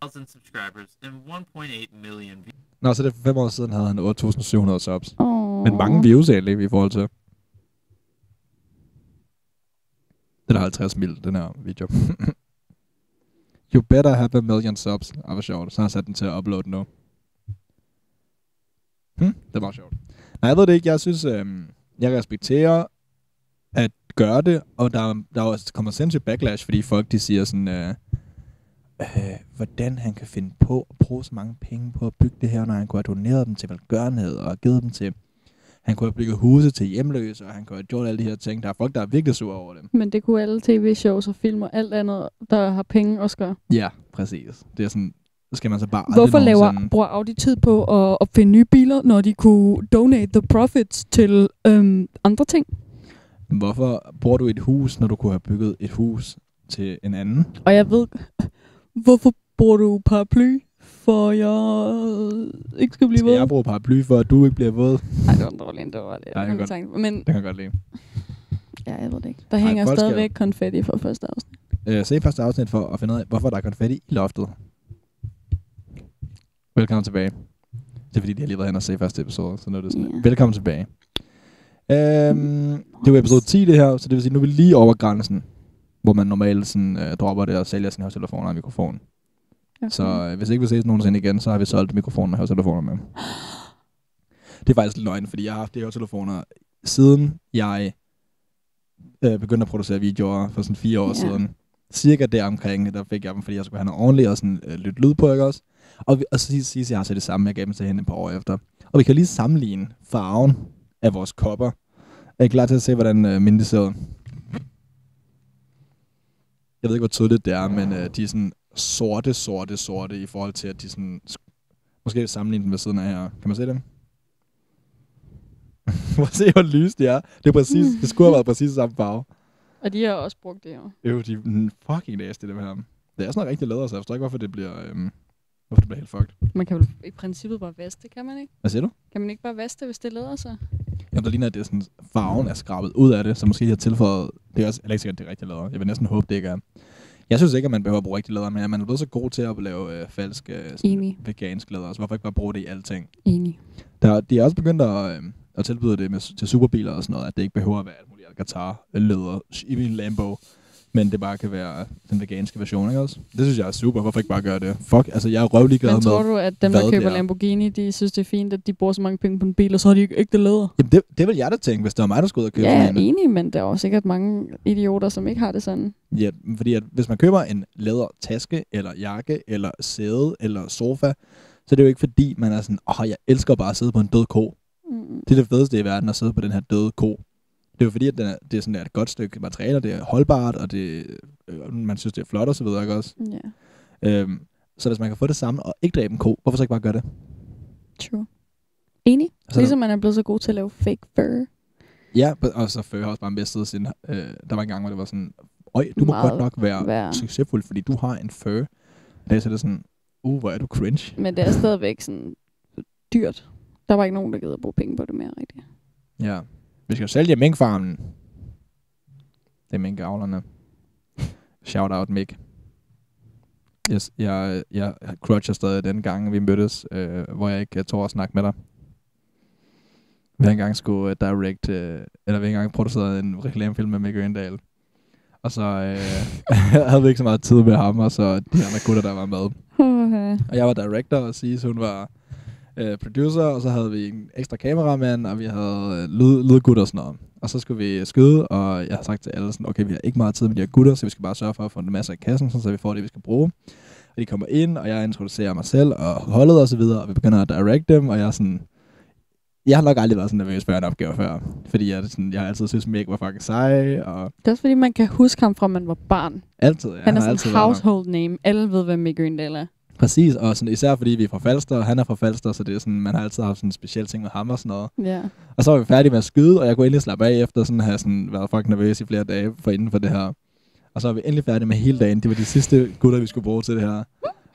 thousand subscribers and 1.8 million views. Nå, så det er for fem år siden havde han 8.700 subs. Åh. Men mange views egentlig i forhold til. Den er 50 mil, den her video. you better have a million subs. Ah, hvor sjovt. Så har jeg sat den til at uploade nu. Hm, det var sjovt. Nej, jeg ved det ikke. Jeg synes, øhm, jeg respekterer at gøre det, og der, der er også altså kommer sindssygt backlash, fordi folk de siger sådan, øh, øh, hvordan han kan finde på at bruge så mange penge på at bygge det her, når han kunne have doneret dem til velgørenhed og givet dem til, han kunne have bygget huse til hjemløse, og han kunne have gjort alle de her ting. Der er folk, der er virkelig sure over det. Men det kunne alle tv-shows og film og alt andet, der har penge også gøre. Ja, præcis. Det er sådan, så skal man så bare Hvorfor laver, nogensinde- bruger Audi tid på at opfinde nye biler, når de kunne donate the profits til øhm, andre ting? Hvorfor bor du et hus, når du kunne have bygget et hus til en anden? Og jeg ved, hvorfor bruger du paraply? For jeg ikke skal blive Skal våd. jeg bruge paraply for, at du ikke bliver våd? Nej, det var en dårlig, det var det. Nej, jeg kan godt. Men det kan jeg godt lide. ja, jeg ved det ikke. Der Ej, hænger folk skal- stadigvæk konfetti fra første afsnit. Øh, se første afsnit for at finde ud af, hvorfor der er konfetti i loftet. Velkommen tilbage. Det er fordi, de har lige været hen og se første episode, så nu er det sådan, Ja. velkommen tilbage. Øhm, det var episode 10 det her, så det vil sige, nu er vi lige over grænsen, hvor man normalt sådan, øh, dropper det og sælger sin høretelefoner og mikrofon. Okay. Så øh, hvis ikke vi ses nogensinde igen, så har vi solgt mikrofoner og høretelefoner med. Det er faktisk løgn, fordi jeg har haft de høretelefoner siden jeg øh, begyndte at producere videoer for sådan fire år ja. siden. Cirka der omkring, der fik jeg dem, fordi jeg skulle have noget ordentligt og sådan øh, lytte lyd på, ikke også? Og, vi, og så sidst jeg har så det samme, jeg gav dem til hende et par år efter. Og vi kan lige sammenligne farven af vores kopper. Er I klar til at se, hvordan øh, mine ser ud? Jeg ved ikke, hvor tydeligt det er, men øh, de er sådan sorte, sorte, sorte i forhold til, at de sådan... Måske sammenligne dem ved siden af her. Kan man se dem? Prøv at se, hvor lys de er. Det, er præcis, det skulle have været præcis samme farve. Og de har også brugt det jo. Øv, de er fucking nasty, dem her. Det er sådan noget rigtig læder, så jeg forstår ikke, hvorfor det bliver, øhm, hvorfor det bliver helt fucked. Man kan vel i princippet bare vaske det, kan man ikke? Hvad siger du? Kan man ikke bare vaske det, hvis det leder sig? Jamen, der ligner, at det er sådan, farven er skrabet ud af det, så måske de har tilføjet, det er også heller ikke sikkert, det er rigtig læder. Jeg vil næsten håbe, det ikke er. Jeg synes ikke, at man behøver at bruge rigtig læder, men man er blevet så god til at lave øh, falsk øh, sådan vegansk læder, så hvorfor ikke bare bruge det i alting? Enig. Der, de er også begyndt at, øh, at tilbyde det med, til superbiler og sådan noget, at det ikke behøver at være alt muligt Alcatraz læder i min Lambo, men det bare kan være den veganske version, ikke også? Det synes jeg er super. Hvorfor ikke bare gøre det? Fuck, altså jeg er røvlig glad Men tror med, du, at dem, der køber er. Lamborghini, de synes, det er fint, at de bruger så mange penge på en bil, og så har de ikke ægte læder? Jamen det, det vil jeg da tænke, hvis det var mig, der skulle ud og købe Ja, jeg er en. enig, men der er også sikkert mange idioter, som ikke har det sådan. Ja, fordi at hvis man køber en læder taske, eller jakke, eller sæde, eller sofa, så er det jo ikke fordi, man er sådan, åh, jeg elsker bare at sidde på en død ko. Mm. Det er det fedeste i verden, at sidde på den her døde ko. Det er jo fordi, at den er, det er sådan et godt stykke materiale, og det er holdbart, og det, øh, man synes, det er flot og så videre, ikke også? Ja, Øhm, så hvis man kan få det samme og ikke dræbe en ko, hvorfor så ikke bare gøre det? true. Enig. Så Ligesom man er blevet så god til at lave fake fur. Ja, og så før har også bare mistet sin... Øh, der var en gang, hvor det var sådan, øj, du må Meget godt nok være, være- succesfuld, fordi du har en fur. Og det er det sådan, uh, hvor er du cringe. Men det er stadigvæk sådan dyrt. Der var ikke nogen, der gider at bruge penge på det mere rigtigt. Ja. Vi skal sælge minkfarmen. Det er minkavlerne. Shout out Mik. Yes, jeg, jeg crutcher stadig den gang, vi mødtes, øh, hvor jeg ikke tog at snakke med dig. Vi har engang skulle uh, direct, øh, eller vi har engang produceret en reklamefilm med Mick Øgendal. Og så øh, havde vi ikke så meget tid med ham, og så de andre gutter, der var med. Okay. Og jeg var director, og Sis, hun var øh, producer, og så havde vi en ekstra kameramand, og vi havde øh, lyd, lydgutter og sådan noget. Og så skulle vi skyde, og jeg har sagt til alle sådan, okay, vi har ikke meget tid med de her gutter, så vi skal bare sørge for at få en masse af kassen, så vi får det, vi skal bruge. Og de kommer ind, og jeg introducerer mig selv og holdet og så videre, og vi begynder at direct dem, og jeg er sådan... Jeg har nok aldrig været så nervøs for en opgave før, fordi jeg, er sådan, jeg har altid synes, Mick var fucking sej, og Det er også fordi, man kan huske ham fra, man var barn. altid, ja, Han er har sådan altid en household name. Alle ved, hvem Mick Øgendal er. Præcis, og sådan, især fordi vi er fra Falster, og han er fra Falster, så det er sådan, man har altid haft sådan en speciel ting med ham og sådan noget. Ja. Og så var vi færdige med at skyde, og jeg kunne endelig slappe af efter sådan at have sådan været fucking nervøs i flere dage for inden for det her. Og så var vi endelig færdige med hele dagen. Det var de sidste gutter, vi skulle bruge til det her.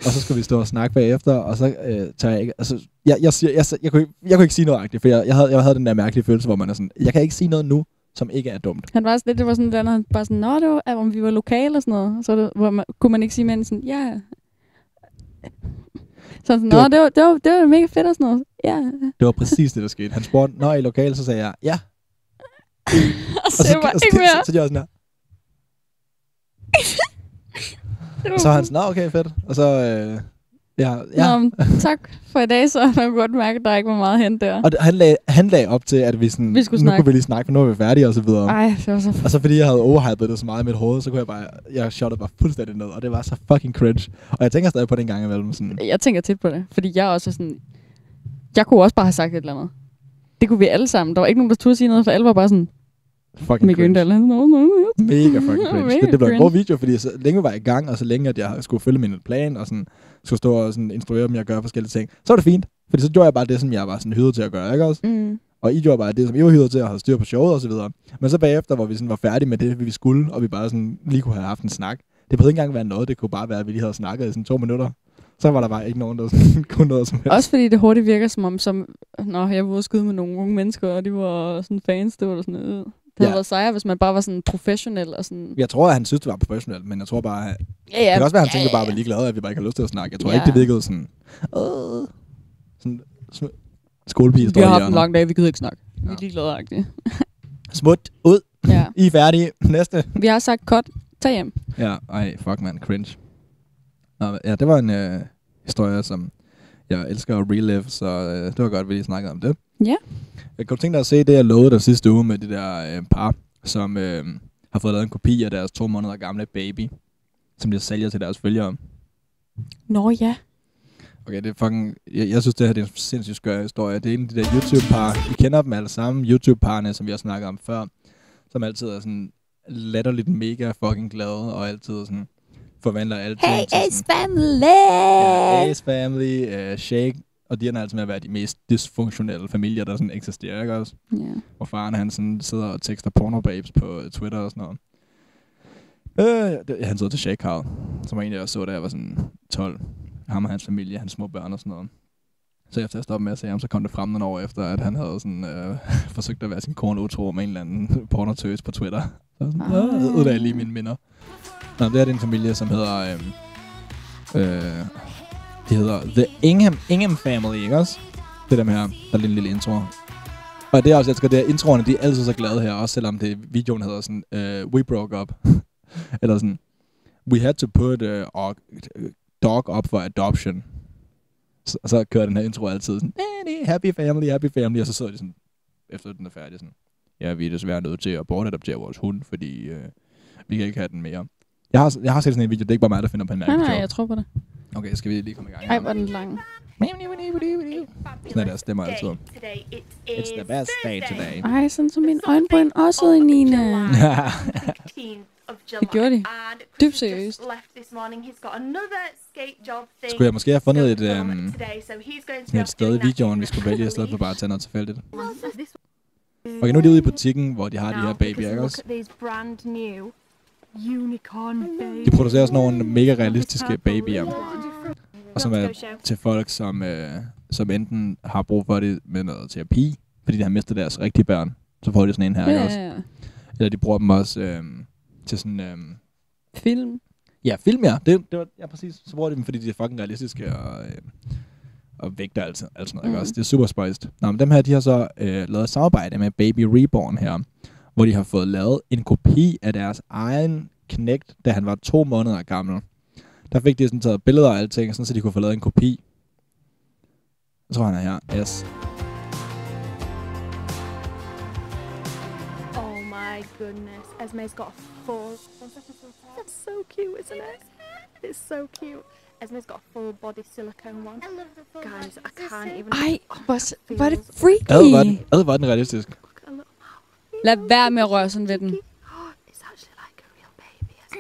Og så skulle vi stå og snakke bagefter, og så øh, tager jeg ikke... Altså, jeg, jeg, siger, jeg, jeg, kunne, ikke- jeg kunne ikke sige noget rigtigt, for jeg, jeg, havde, jeg havde den der mærkelige følelse, hvor man er sådan, jeg kan ikke sige noget nu, som ikke er dumt. Han var sådan lidt, det var sådan der, han bare sådan, nå, det var, om vi var lokale og sådan noget. Så det, hvor man, kunne man ikke sige, men sådan, ja, Så sådan, Det var- det var, det, var, det var mega fedt og sådan noget. Ja. Det var præcis det, der skete. Han spurgte, når I i lokale, så sagde jeg, ja. og så, og så, ikke mere. så, så, så, jeg sådan her. Og så var han sådan, "Nå, okay, fedt. Og så, øh, ja, ja. Nå, tak for i dag, så man kunne godt mærke, at der ikke var meget hen der. Og han, lagde, han lagde op til, at vi, sådan, Vi skulle nu snakke. kunne vi lige snakke, for nu er vi færdige og så videre. Ej, det var så... Og så fordi jeg havde overhypet det så meget i mit hoved, så kunne jeg bare, jeg shottede bare fuldstændig ned, og det var så fucking cringe. Og jeg tænker stadig på den gang imellem sådan, Jeg tænker tit på det, fordi jeg også er sådan... Jeg kunne også bare have sagt et eller andet. Det kunne vi alle sammen. Der var ikke nogen, der turde sige noget, for alle var bare sådan... fucking Mikke cringe. Øndal. Mega fucking cringe. Mega det, det blev en god video, fordi så længe var i gang, og så længe at jeg skulle følge min plan, og sådan, skulle stå og sådan, instruere dem at gøre forskellige ting, så var det fint. Fordi så gjorde jeg bare det, som jeg var sådan hyret til at gøre, ikke også? Mm. Og I gjorde bare det, som I var hyret til at have styr på showet og så videre. Men så bagefter, hvor vi sådan var færdige med det, vi skulle, og vi bare sådan lige kunne have haft en snak. Det behøvede ikke engang være noget, det kunne bare være, at vi lige havde snakket i sådan to minutter. Så var der bare ikke nogen, der sådan kunne noget som helst. Også fordi det hurtigt virker som om, som, når jeg var ude med nogle unge mennesker, og de var sådan fans, det var da sådan, øh. Det havde Ja. været sejere, hvis man bare var sådan professionel og sådan... Jeg tror, at han synes, det var professionelt, men jeg tror bare, at... Ja, ja. Det kan også være, at han Ja, tænkte ja, bare, at vi lige glade, at vi bare ikke har lyst til at snakke. Jeg tror Ja. ikke, det virkede sådan... Åh, sådan sm- skolepige Vi står har i haft en lang dag, vi gider ikke snakke. Vi er ligeglade -agtige. Smut ud. Ja. I er færdige. Næste. Vi har sagt cut. Tag hjem. Ja, ej, fuck man, cringe. Nå, ja, det var en øh, historie, som jeg elsker at relive, så øh, det var godt, at vi lige snakkede om det. Ja. Jeg kunne tænke dig at se det, jeg lovede dig sidste uge med det der øh, par, som øh, har fået lavet en kopi af deres to måneder gamle baby, som de sælger til deres følgere. Nå ja. Okay, det er fucking... Jeg, jeg synes, det her det er en sindssygt skør historie. Det er en af de der YouTube-par. I kender dem alle sammen. YouTube-parne, som vi har snakket om før. Som altid er sådan latterligt mega fucking glade, og altid sådan forvandler alting Hey, til Ace sådan... Family! Ja, Ace Family, uh, Shake, og de ender altså med at være de mest dysfunktionelle familier, der sådan eksisterer, ikke også? Ja. Hvor faren han sådan sidder og tekster pornobabes på øh, Twitter og sådan noget. Øh, det, han sidder til Shake House, som en, jeg så, da jeg var sådan 12. Ham og hans familie, hans små børn og sådan noget. Så efter jeg stoppede med at se ham, så kom det frem nogle år efter, at han havde sådan, øh, forsøgt at være sin kone utro med en eller anden pornotøs på Twitter. Så sådan, udlagde lige mine minder. Nå, det er en familie, som hedder... Øh, øh, de hedder The Ingham, Ingham Family, ikke også? Det der med her, der er en lille intro. Og det er også, jeg elsker, det er introerne, de er altid så glade her, også selvom det, videoen hedder sådan, uh, We broke up. Eller sådan, We had to put uh, our dog up for adoption. Så, og så kører den her intro altid sådan, "Nanny, happy family, happy family, og så sidder de sådan, efter den er færdig, sådan, ja, vi er desværre nødt til at bortadoptere vores hund, fordi uh, vi kan ikke have den mere. Jeg har, jeg har set sådan en video, det er ikke bare mig, der finder på en Nej, mærkelig nej, joke. jeg tror på det. Okay, skal vi lige komme i gang? Ej, hvor den lang. Sådan er deres stemmer altid. It's the best day today. Ej, sådan som min øjenbryn også ud i Nina. Det gjorde de. Dybt seriøst. Skulle jeg måske have fundet et, øhm, et sted i videoen, vi skulle vælge, i stedet for bare at tage noget tilfældigt. Okay, nu er de ude i butikken, hvor de har de her babyer, ikke også? Unicorn babies. De producerer sådan nogle mega realistiske babyer. Og som er til folk, som, øh, som enten har brug for det med noget terapi, fordi de har mistet deres rigtige børn. Så får de sådan en her, ikke Ja, også? ja, ja. Eller de bruger dem også øh, til sådan... Øh, Film. Ja, film, ja. Det, det var, ja, præcis. Så bruger de dem, fordi de er fucking realistiske og, øh, og vægter alt, alt sådan noget, ikke Mm. også? Det er super spiced. Nå, men dem her, de har så øh, lavet et samarbejde med Baby Reborn her, hvor de har fået lavet en kopi af deres egen knægt, da han var to måneder gammel. Der fik de sådan taget billeder af alting, sådan, så de kunne få lavet en kopi. Jeg tror, han er her. Yes. Oh my goodness. Esme's got a full. That's so cute, isn't it? It's so cute. Esme's got a full body silicone one. I love the full Guys, I can't even. Ej, hvor, hvor er det freaky. Ad var den, ad var den realistisk. Lad være med at røre sådan ved den. I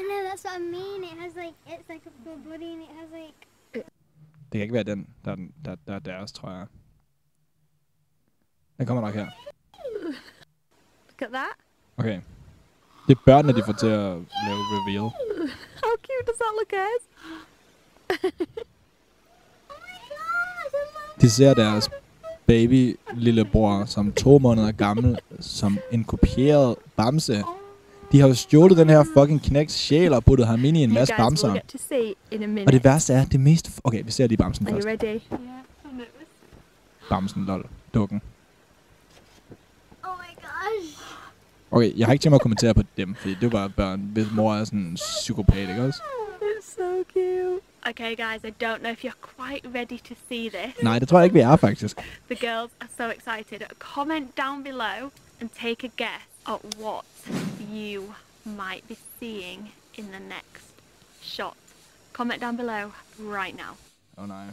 know that's what I mean. It has like it's like a full body and it has like Det kan ikke være den, der er, den, der, der er deres, tror jeg. Den kommer nok her. Look at that. Okay. Det er børnene, de får til at lave reveal. How cute does that look, Ez? De ser deres baby lillebror som to måneder gammel, som en kopieret bamse. De har jo stjålet den her fucking knæks sjæl og puttet ham ind i en You masse bamser. Og det værste er, det mest... Okay, vi ser lige bamsen først. Bamsen, lol. Dukken. Oh my gosh. Okay, jeg har ikke tænkt mig at kommentere på dem, fordi det var børn, hvis mor er sådan en psykopat, ikke også? It's so cute. Okay, guys, I don't know if you're quite ready to see this. Nej, det tror jeg ikke, vi er faktisk. The girls are so excited. Comment down below and take a guess at what you might be seeing in the next shot. Comment down below right now. Oh, nej.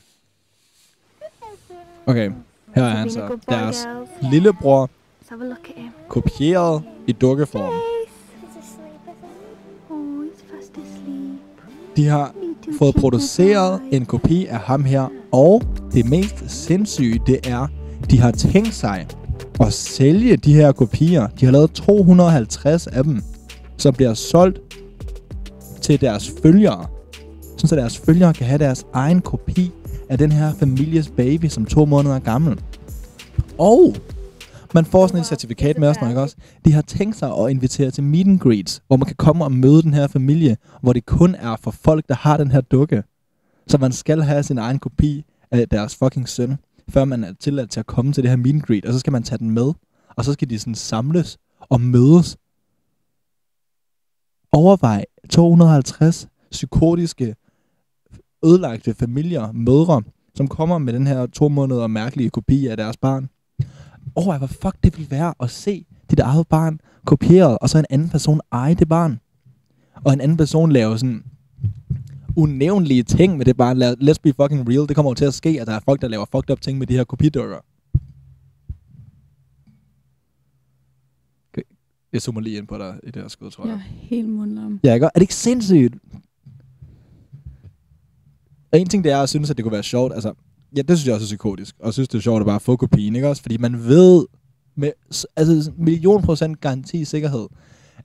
Okay, her er han Sabine, så. good boy, Deres lillebror Let's have a look at him. kopieret i dukkeform. Oh, he's fast asleep. De har fået produceret en kopi af ham her, og det mest sindssyge, det er, de har tænkt sig at sælge de her kopier. De har lavet 250 af dem, som bliver solgt til deres følgere. Sådan så deres følgere kan have deres egen kopi af den her families baby, som to måneder er gammel. Og man får sådan et certifikat med os, nok også. De har tænkt sig at invitere til meet and greets, hvor man kan komme og møde den her familie, hvor det kun er for folk, der har den her dukke. Så man skal have sin egen kopi af deres fucking søn, før man er tilladt til at komme til det her meet and greet, og så skal man tage den med, og så skal de sådan samles og mødes. Overvej 250 psykotiske, ødelagte familier, mødre, som kommer med den her to måneder mærkelige kopi af deres barn. Overvej, hvad fuck det vil være at se dit eget barn kopieret, og så en anden person eje det barn. Og en anden person lave sådan unævnlige ting med det barn. Let's be fucking real. Det kommer jo til at ske, at der er folk, der laver fucked up ting med de her kopidukker. Okay. Jeg zoomer lige ind på dig i det her skud, tror Jeg jeg. er helt mundlam. Ja, ikke? Er det ikke sindssygt? Og en ting det er, at jeg synes, at det kunne være sjovt. Altså, ja, det synes jeg også er psykotisk. Og jeg synes, det er sjovt at bare få kopien, ikke også? Fordi man ved med altså, million procent garanti sikkerhed,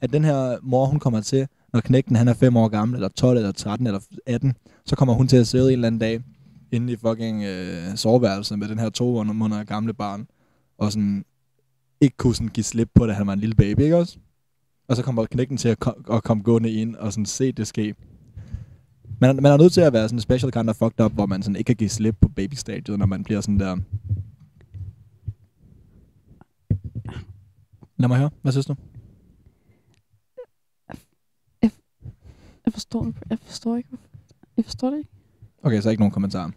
at den her mor, hun kommer til, når knægten han er 5 år gammel, eller 12, eller 13, eller 18, så kommer hun til at sidde en eller anden dag inde i fucking øh, soveværelset med den her to måneder gamle barn, og sådan ikke kunne sådan give slip på, at han var en lille baby, ikke også? Og så kommer knægten til at, ko- at komme gående ind og sådan se det ske. Man, man er nødt til at være sådan en special kind of fucked up, hvor man sådan ikke kan give slip på babystadiet, når man bliver sådan der... Lad mig høre. Hvad synes du? Jeg forstår, jeg forstår ikke. Jeg forstår det ikke. Okay, så ikke nogen kommentarer.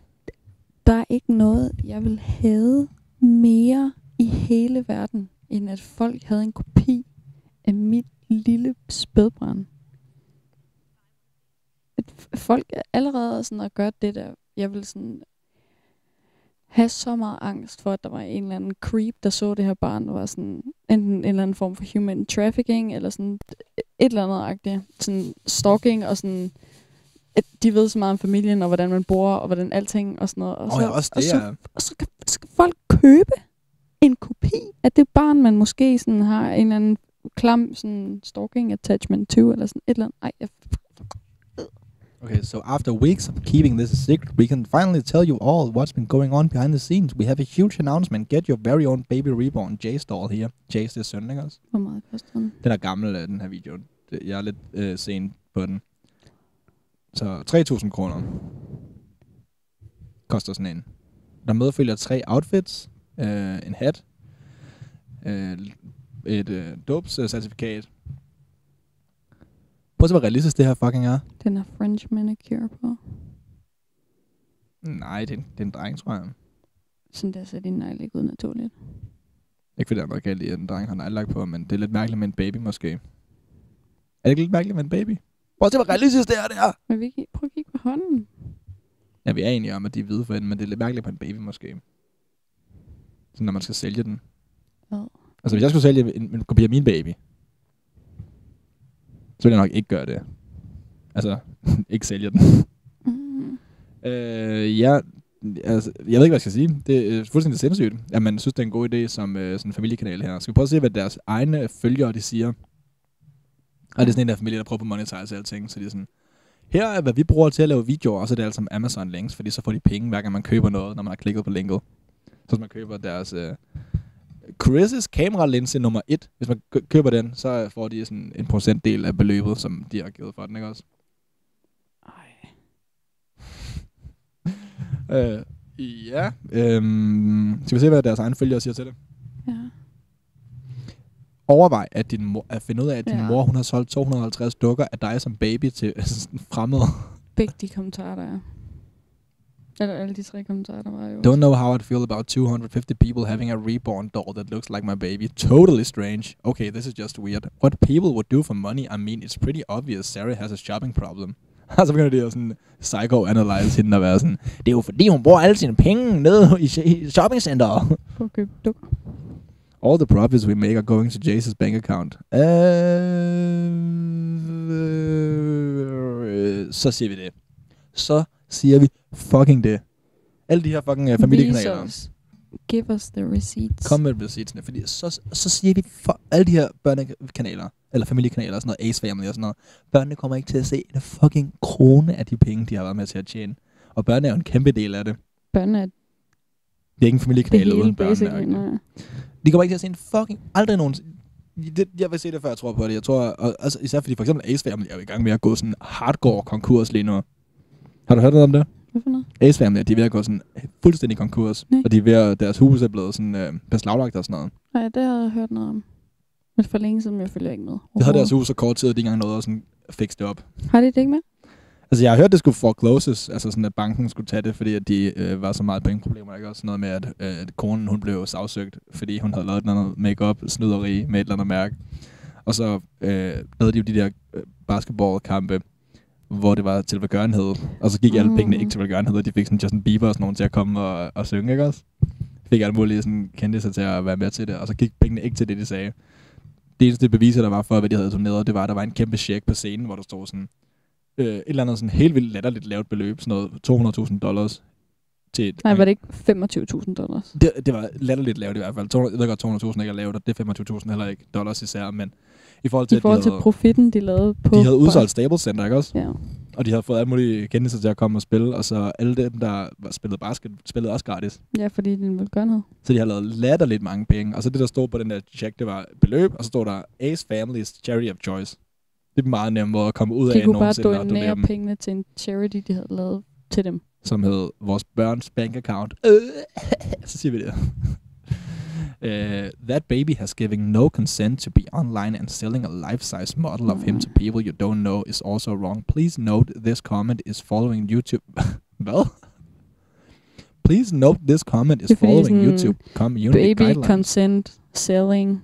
Der er ikke noget, jeg vil have mere i hele verden, end at folk havde en kopi af mit lille spædbrand. At folk er allerede sådan at gøre det der. Jeg vil sådan have så meget angst for, at der var en eller anden creep, der så det her barn, og var sådan enten en eller anden form for human trafficking, eller sådan et eller andet agtigt. Sådan stalking, og sådan at de ved så meget om familien, og hvordan man bor, og hvordan alting, og sådan noget. Og Åh så, ja, også og det så, er- og så kan, skal folk købe en kopi af det barn, man måske sådan har en eller anden klam sådan stalking attachment to, eller sådan et eller andet. Ej, jeg, Okay, so after weeks of keeping this a secret, we can finally tell you all what's been going on behind the scenes. We have a huge announcement. Get your very own baby reborn, Jace doll here. Jace, det er søn, ikke også? hvor meget koster den? Den er gammel, øh, den her video. Jeg er lidt øh, sen på den. Så 3.000 kroner koster sådan en. Der medfølger tre outfits, øh, en hat, øh, et øh, dåbscertifikat. Prøv at se, hvor realistisk det her fucking er. Den er French manicure på. Nej, det er, en, det er en dreng, tror jeg. Sådan der ser din negle ikke ud naturligt. Ikke fordi der er noget galt i, at en dreng har neglelagt på, men det er lidt mærkeligt med en baby måske. Er det ikke lidt mærkeligt med en baby? Prøv at se, hvor realistisk det er, det er! Men vi kan, prøv at kigge på hånden. Ja, vi er enige om, at de er hvide for enden, men det er lidt mærkeligt på en baby måske. Så når man skal sælge den. Hvad? Altså, hvis jeg skulle sælge en, en kopi af min baby, så ville jeg nok ikke gøre det. Altså, ikke sælge den. Mm. Øh, ja, altså, jeg ved ikke, hvad jeg skal sige. Det er fuldstændig sindssygt, at man synes, det er en god idé som øh, sådan en familiekanal her. Skal vi prøve at se, hvad deres egne følgere de siger? Og det er sådan en der familie, der prøver på at monetize alting, så de er sådan, her er, hvad vi bruger til at lave videoer, og så er det altså som Amazon links, fordi så får de penge, hver gang man køber noget, når man har klikket på linket. Så hvis man køber deres øh, Chris' kameralinse nummer 1, hvis man kø- køber den, så får de sådan en procentdel af beløbet, som de har givet for den, ikke også? Øh, ja. Øhm, skal vi se, hvad deres egen følgere siger til det? Ja. Overvej at, din mor, at finde ud af, at din Ja. mor hun har solgt 250 dukker af dig som baby til sådan fremmede. Begge de kommentarer, der er. Eller alle de tre kommentarer, der var jo. Don't know how I'd feel about 250 people having a reborn doll that looks like my baby. Totally strange. Okay, this is just weird. What people would do for money, I mean, it's pretty obvious Sarah has a shopping problem. Og så begynder de at sådan psycho-analyze hende og være sådan, det er jo fordi, hun bruger alle sine penge nede i, i shoppingcenteret. På at købe dukker. All the profits we make are going to Jace's bank account. Øh, så siger vi det. Så siger vi fucking det. Alle de her fucking uh, familiekanaler. Give us the receipts. Kom med receiptsene, fordi så, så siger vi for alle de her børnekanaler, eller familiekanaler, og sådan noget, Ace Family og sådan noget. Børnene kommer ikke til at se en fucking krone af de penge, de har været med til at tjene. Og børnene er jo en kæmpe del af det. Børn er Det er ikke en familiekanal uden børnene. De kommer ikke til at se en fucking... Aldrig nogen... Det, jeg vil se det, før jeg tror på det. Jeg tror... Og, altså, især fordi for eksempel Ace Family er jo i gang med at gå sådan hardcore konkurs lige nu. Har du hørt noget om det? Hvad for noget? Ace Family, de er ved at gå sådan fuldstændig konkurs. Nej. Og de er ved at, deres hus er blevet sådan øh, beslaglagt og sådan noget. Nej, det har jeg hørt noget om. Men for længe siden, jeg følger ikke med. De havde deres hus så kort tid, at de ikke engang nåede at sådan fikse det op. Har de det ikke med? Altså, jeg har hørt, det skulle forecloses, altså sådan, at banken skulle tage det, fordi at de øh, var så meget pengeproblemer, ikke? Også noget med, at, øh, at konen, hun blev sagsøgt, fordi hun havde lavet et eller andet make-up snyderi med et eller andet mærke. Og så øh, lavede de jo de der øh, basketballkampe, hvor det var til velgørenhed. Og så gik alle Mm. pengene ikke til velgørenhed, og de fik sådan Justin Bieber og sådan nogen til at komme og, og synge, ikke også? Fik alle mulige sådan, kendte sig til at være med til det, og så gik pengene ikke til det, de sagde. Det eneste beviser, der var for, hvad de havde turneret, det var, at der var en kæmpe check på scenen, hvor der stod sådan, øh, et eller andet sådan helt vildt latterligt lavt beløb, sådan noget 200.000 dollars. Til et, Nej, var det ikke 25.000 dollars? det, det var latterligt lavt i hvert fald. 200, jeg ved godt, 200.000 ikke er lavt, og det er 25.000 heller ikke dollars især, men i forhold til, I forhold til de havde, profitten, de lavede på... de havde udsolgt Staples Center, ikke også? Ja. Og de havde fået alle mulige kendelser til at komme og spille, og så alle dem, der var spillet basket, spillede også gratis. Ja, fordi den ville gøre noget. Så de har lavet latterligt mange penge. Og så det, der stod på den der check, det var beløb, og så stod der Ace Family's Charity of Choice. Det er en meget nem måde at komme ud De af kunne bare nogensinde at donere donere dem, pengene til en charity, de havde lavet til dem. som hed vores børns bank account. Øh, så siger vi det. Uh, that baby has given no consent to be online and selling a life-size model of him to people you don't know is also wrong. Please note this comment is following YouTube. well, Please note this comment is following YouTube community Baby guidelines. consent selling.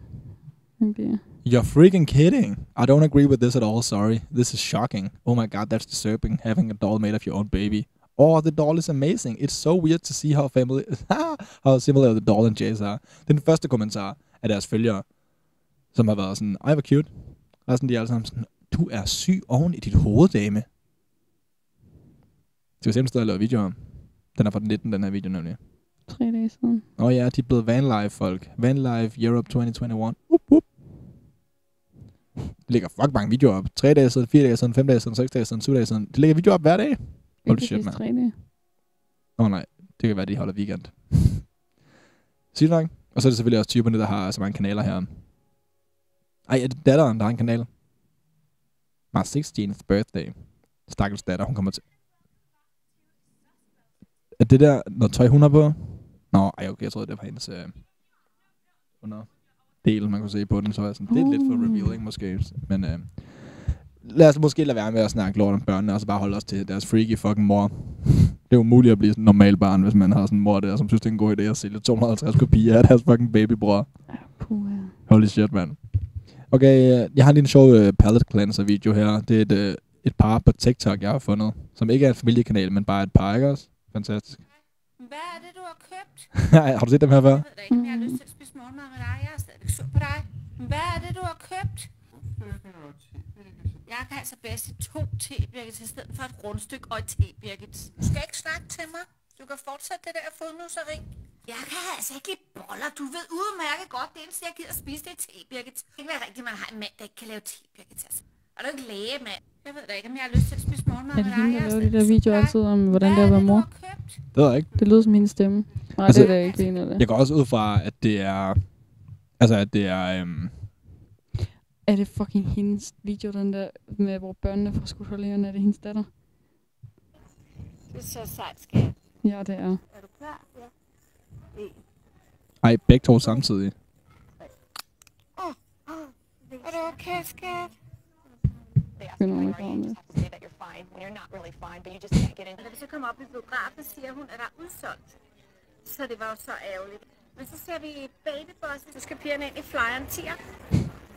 Maybe. You're freaking kidding. I don't agree with this at all, sorry. This is shocking. Oh my god, that's disturbing, having a doll made of your own baby. Oh, the doll is amazing. It's so weird to see how family how similar the doll and Jace are. Det er den første kommentar af deres følgere, som har været sådan, ej, hvor cute. Resten de er alle sammen sådan, du er syg oven i dit hoved, dame. Se, om der stadig laver video om? Den er fra den 19, den her video nemlig. Tre dage siden. Åh oh, ja, de er blevet Vanlife-folk. Vanlife Europe 2021. Up, up. De lægger fuck mange videoer op. 3 dage siden, 4 dage siden, 5 dage siden, 6 dage siden, 7 dage siden. De lægger videoer op hver dag. De shit, mand. Åh oh, nej, det kan være, de holder weekend. Sygt nok. Og så er det selvfølgelig også typerne, der har så mange kanaler her. Ej, er det datteren, der har en kanal? My 16th birthday. Stakkels datter, hun kommer til... Er det der noget tøj, hun har på? Nå, ej, okay, jeg troede, det var hendes øh, under del, man kunne se på den, så er jeg sådan, det er lidt for revealing måske. Men øh, lad os måske lade være med at snakke lort om børnene, og så bare holde os til deres freaky fucking mor. det er umuligt at blive sådan en normal barn, hvis man har sådan en mor der, som synes, det er en god idé at sælge 250 kopier af deres fucking babybror. Puh. Holy shit, man. Okay, øh, jeg har lige en sjov uh, palette cleanser video her. Det er et, uh, et par på TikTok, jeg har fundet, som ikke er en familiekanal, men bare et par, ikke også? Fantastisk. Hvad er det, du har købt? har du set dem her før? Jeg ved ikke, jeg har lyst til at spise morgenmad med dig. Jeg er stadigvæk sur på dig. Hvad er det, du har købt? Jeg kan altså bedst to tebirkets i stedet for et rundstykke og et tebirket. Du skal ikke snakke til mig. Du kan fortsætte det der fodnusseri. Jeg kan altså ikke lide boller. Du ved udmærket godt, det eneste, jeg gider spise, det er tebirket. Det kan ikke være rigtigt, man har en mand, der ikke kan lave tebirket. Altså. Er du ikke læge, mand? Jeg ved da ikke, om jeg har lyst til at spise morgenmad Er med det dig. hende, Jeg der er laver de der videoer altid om, hvordan det er at være mor? Det ved jeg ikke. Det lyder som hendes stemme. Nej, Altså, det er da ikke en af det. Jeg går også ud fra, at det er Altså, at det er... Øhm, Er det fucking hendes video, den der med, hvor børnene fra skolerne er det hendes datter? Det er så sejt, skat. Ja, det er. Er du klar? Ja. En. ej, begge to samtidig. Åh, åh. Er du okay, skat? Hun ikke over med. Da vi så kom op i biografen, siger hun, at der er udsolgt. Så det var jo så ærgerligt. Men så ser vi babybossen, så skal pigerne ind i flyeren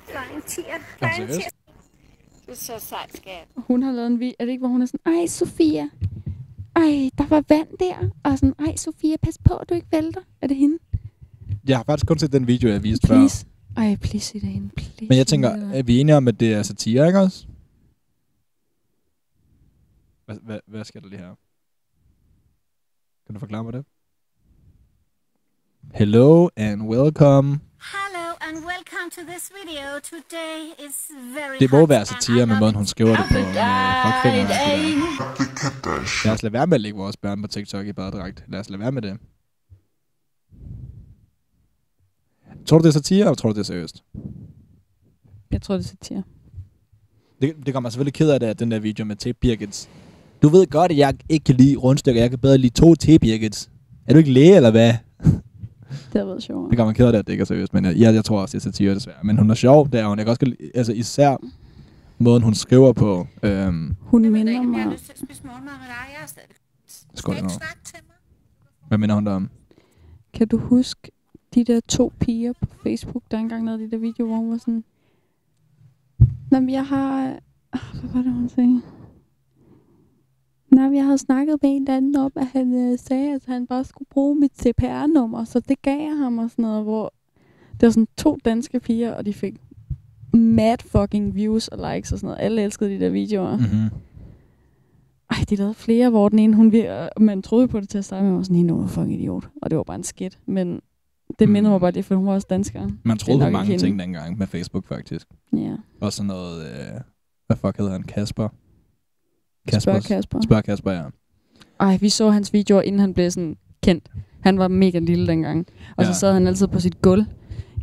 tier. Flyeren tier. Flyeren seriøst? tier. Det er så sejt, skat. Hun har lavet en video, er det ikke, hvor hun er sådan, ej Sofia, ej, der var vand der, og sådan, ej Sofia, pas på, at du ikke vælter. Er det hende? Jeg har faktisk kun set den video, jeg viste før. Please. Ej, please det hende, please. Men jeg tænker, er vi enige om, at det er satire, ikke også? Hvad, hvad, hvad sker der lige her? Kan du forklare mig det? Hello and welcome. And welcome to this video. Today is very Det må være satire I med måden, it. hun skriver det på. Med fuckfingeren. Lad os lade være med at lægge vores børn på TikTok i badedragt. Lad os lade være med det. Tror du, det er satire, eller tror du, det er seriøst? Jeg tror, det er satire. Det, det gør mig selvfølgelig ked af det, at den der video med tape birkets. Du ved godt, at jeg ikke kan lide rundstykker. Jeg kan bedre lide to tape birkets. Er du ikke læge, eller hvad? Det har været sjovt. Det gør mig ked af det, at det ikke er seriøst. Men jeg, jeg, jeg tror også, det er satire, desværre. Men hun er sjov, det er hun. Jeg kan også altså især måden, hun skriver på. Øhm, Hun minder om jeg har mig... lyst til at spise morgenmad med dig. Jeg stadig... skål Skal nu. ikke snakke til mig? Hvad minder hun der om? Kan du huske de der to piger på Facebook, der engang lavede de der videoer, hvor hun var sådan... Nå, jeg har... Ah, Hvad var det, hun sagde? Nej, jeg havde snakket med en eller anden om, at han øh, sagde, at han bare skulle bruge mit CPR-nummer, så det gav jeg ham og sådan noget, hvor det var sådan to danske piger, og de fik mad fucking views og likes og sådan noget. Alle elskede de der videoer. Mm-hmm. Ej, de lavede flere, hvor den ene, hun man troede på det til at starte med, var sådan, hende var fucking idiot. Og det var bare en skidt. Men det minder mig bare lidt, for hun var også dansker. Man Det troede på mange ting dengang med Facebook, faktisk. Ja. Og sådan noget... Øh, hvad fuck hedder han? Kasper? Spørg Kasper. Spørg Kasper, ja. Ej, vi så hans videoer, inden han blev sådan kendt. Han var mega lille dengang. Og Ja. så sad han altid på sit gulv,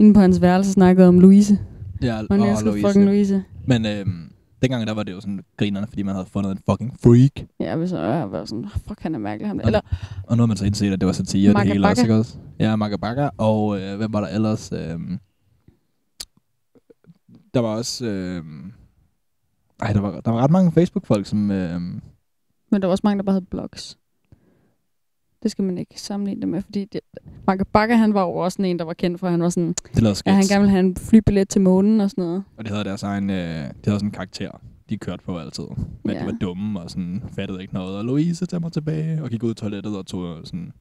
inde på hans værelse og snakkede om Louise. Ja, Og han elskede Louise. fucking Louise. Men øhm, dengang der var det jo sådan grinerne, fordi man havde fundet en fucking freak. Ja, hvis jeg var sådan, fuck, han er mærkelig ham. der." Og, Eller, og nu har man så indset, at det var satire, det Maga hele også, ikke også? Ja, Maga Baga. Og øh, hvem var der ellers? Øhm, der var også... Øhm, ej, der var, der var ret mange Facebook-folk, som... Øhm, men der var også mange, der bare havde blogs. Det skal man ikke sammenligne det med, fordi det, Mark Bakker, han var jo også en, der var kendt for, at han var sådan, det lavede ja, han skits. gerne ville have en flybillet til månen og sådan noget. Og de havde deres egen... Øh, de havde sådan en karakter, de kørte på altid. Men Ja. de var dumme og sådan fattede ikke noget. Og Louise tager mig tilbage og gik ud i toilettet og tog sådan...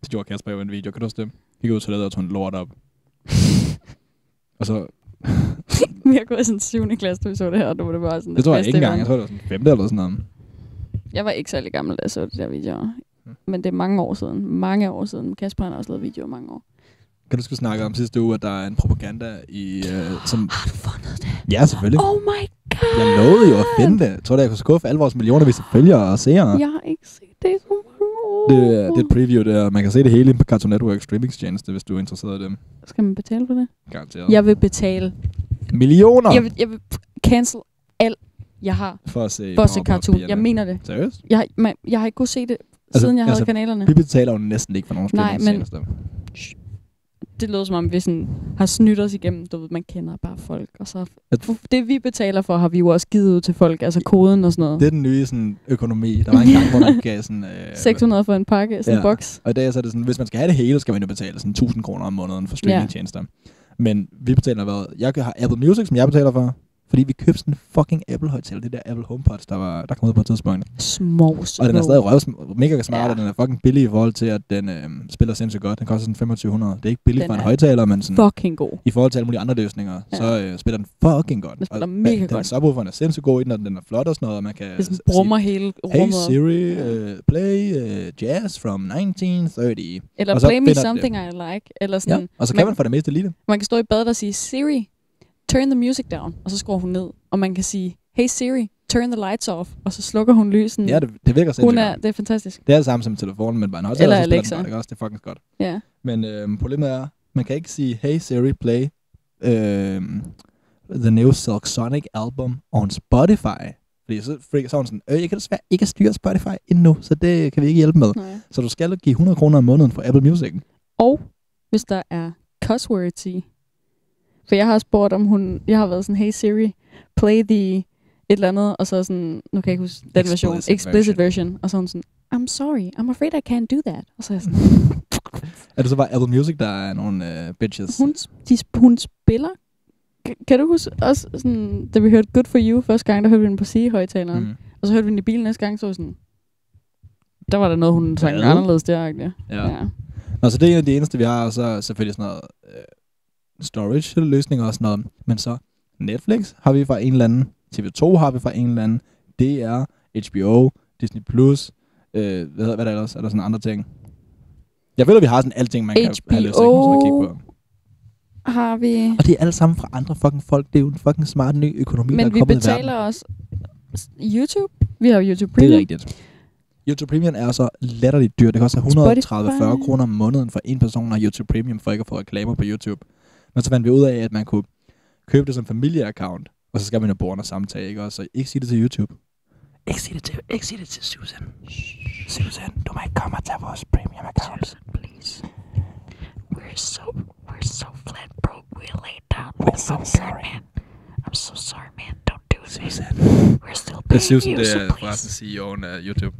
Det gjorde Kasper jo en video, kan du huske det? Gik ud i toilettet og tog en lort op. og så... Vi har gået i sådan 7. klasse, da vi så det her, og det var det bare sådan Det tror jeg ikke engang. Jeg tror, det var sådan femte eller sådan noget. Jeg var ikke særlig gammel, da jeg så de der videoer. Men det er mange år siden. Mange år siden. Kasper har også lavet videoer mange år. Kan du vi snakkede om sidste uge, at der er en propaganda i... Øh, som... Har du fundet det? Ja, selvfølgelig. Oh my god! Jeg lovede jo at finde det. Jeg tror, jeg kunne skuffe alle vores millioner, hvis følgere og seere. Jeg har ikke set det så. Det, er- det er et preview der. Man kan se det hele på Cartoon Network streamingstjeneste, hvis du er interesseret i dem. Skal man betale for det? Garanteret. Jeg vil betale. Millioner! Jeg vil, jeg vil cancel alt, jeg har. For at se for at se Powerpuff cartoon. Jeg mener det. Seriøst? Jeg, har- man, jeg har ikke kunnet se det, siden jeg havde kanalerne. Vi betaler jo næsten ikke for nogen Nej, men- det lød som om, vi sådan har snydt os igennem. Du ved, man kender bare folk. Og så At- det, vi betaler for, har vi jo også givet ud til folk. Altså koden og sådan noget. Det er den nye sådan, økonomi. Der var en gang, hvor man gav sådan... Øh, 600 for en pakke, sådan en boks. Og i dag så er det sådan, hvis man skal have det hele, skal man jo betale sådan 1000 kroner om måneden for streamingtjenester. Men vi betaler hvad? Jeg har Apple Music, som jeg betaler for. Fordi vi købte sådan en fucking Apple højtaler, det der Apple HomePods, der, var, der kom ud på et tidspunkt. Små, Og den er små. stadig røvs, mega smart, ja. og den er fucking billig i forhold til, at den øh, spiller sindssygt godt. Den koster sådan 2500. Det er ikke billigt Den for en er højtaler, men sådan, fucking god. i forhold til alle mulige andre løsninger, Ja. så øh, spiller den fucking godt. Den spiller og, mega den, godt. subwooferen er sindssygt god i den, og den er flot og sådan noget, og man kan Det sådan brummer sige, hele Hey rummet. Siri, uh, play uh, jazz from 1930. Eller play me den something det. I like. Eller sådan, Ja, og så kan man for det meste lide det. Man kan stå i badet og sige, Siri, turn the music down. Og så skruer hun ned. Og man kan sige, hey Siri, turn the lights off. Og så slukker hun lysen. Ja, det, det virker Hun sindssygt er, godt. det er fantastisk. Det er det samme som telefonen, men bare en højtaler, Eller så spiller Alexa. den godt, ikke også? Det er fucking godt. Ja. Men øh, problemet er, Man kan ikke sige, hey Siri, play øh, the new Silk Sonic album on Spotify. Fordi så, fordi så er hun sådan, øh, jeg kan desværre ikke styre Spotify endnu, så det kan vi ikke hjælpe med. Nej. Så du skal give 100 kroner om måneden for Apple Music. Og hvis der er cuss words i. For jeg har spurgt, om hun... Jeg har været sådan, hey Siri, play the et eller andet, og så sådan, nu kan jeg ikke huske den version, Explicit explicit version. Og så hun sådan, I'm sorry, I'm afraid I can't do that. Og så er jeg sådan, Er det så bare Apple Music, der er nogle uh, bitches? hun, de, hun spiller... Kan- du huske også, sådan, da vi hørte Good For You første gang, der hørte vi den på sige-højtaleren. Mm. Og så hørte vi den i bilen næste gang, så var sådan... Der var der noget, hun sang Hvad? anderledes der, ikke? Ja. ja. Nå, så det er en af de eneste, vi har, og så selvfølgelig sådan noget øh, storage-løsninger og sådan noget. Men så Netflix har vi fra en eller anden, TV2 har vi fra en eller anden, DR, HBO, Disney+, Plus, øh, hvad, hvad er der ellers? Er der sådan andre ting? Jeg føler, vi har sådan alting, man kan have lyst til at kigge på. Har vi... Og det er alle sammen fra andre fucking folk. Det er jo en fucking smart ny økonomi, der er Men vi kommet betaler også YouTube. Vi har YouTube Det Premium. er rigtigt. YouTube Premium er så latterligt dyrt. Det koster 130-40 kroner om måneden for en person af YouTube Premium, for ikke at få reklamer på YouTube. Men så fandt vi ud af, at man kunne købe det som familieaccount, og så skal man jo bruge under samtale, ikke? også? Så ikke sige det til YouTube. Ikke sige det til, ikke sige det til Susan. Susan, du må ikke komme og tage vores premium account. Susan, please. We're so we're so flat broke. We lay down. We're so sorry, man. I'm so sorry, man. Don't do it, man. We're still Det er paying Susan, you, det so er please. forresten CEO'en af YouTube.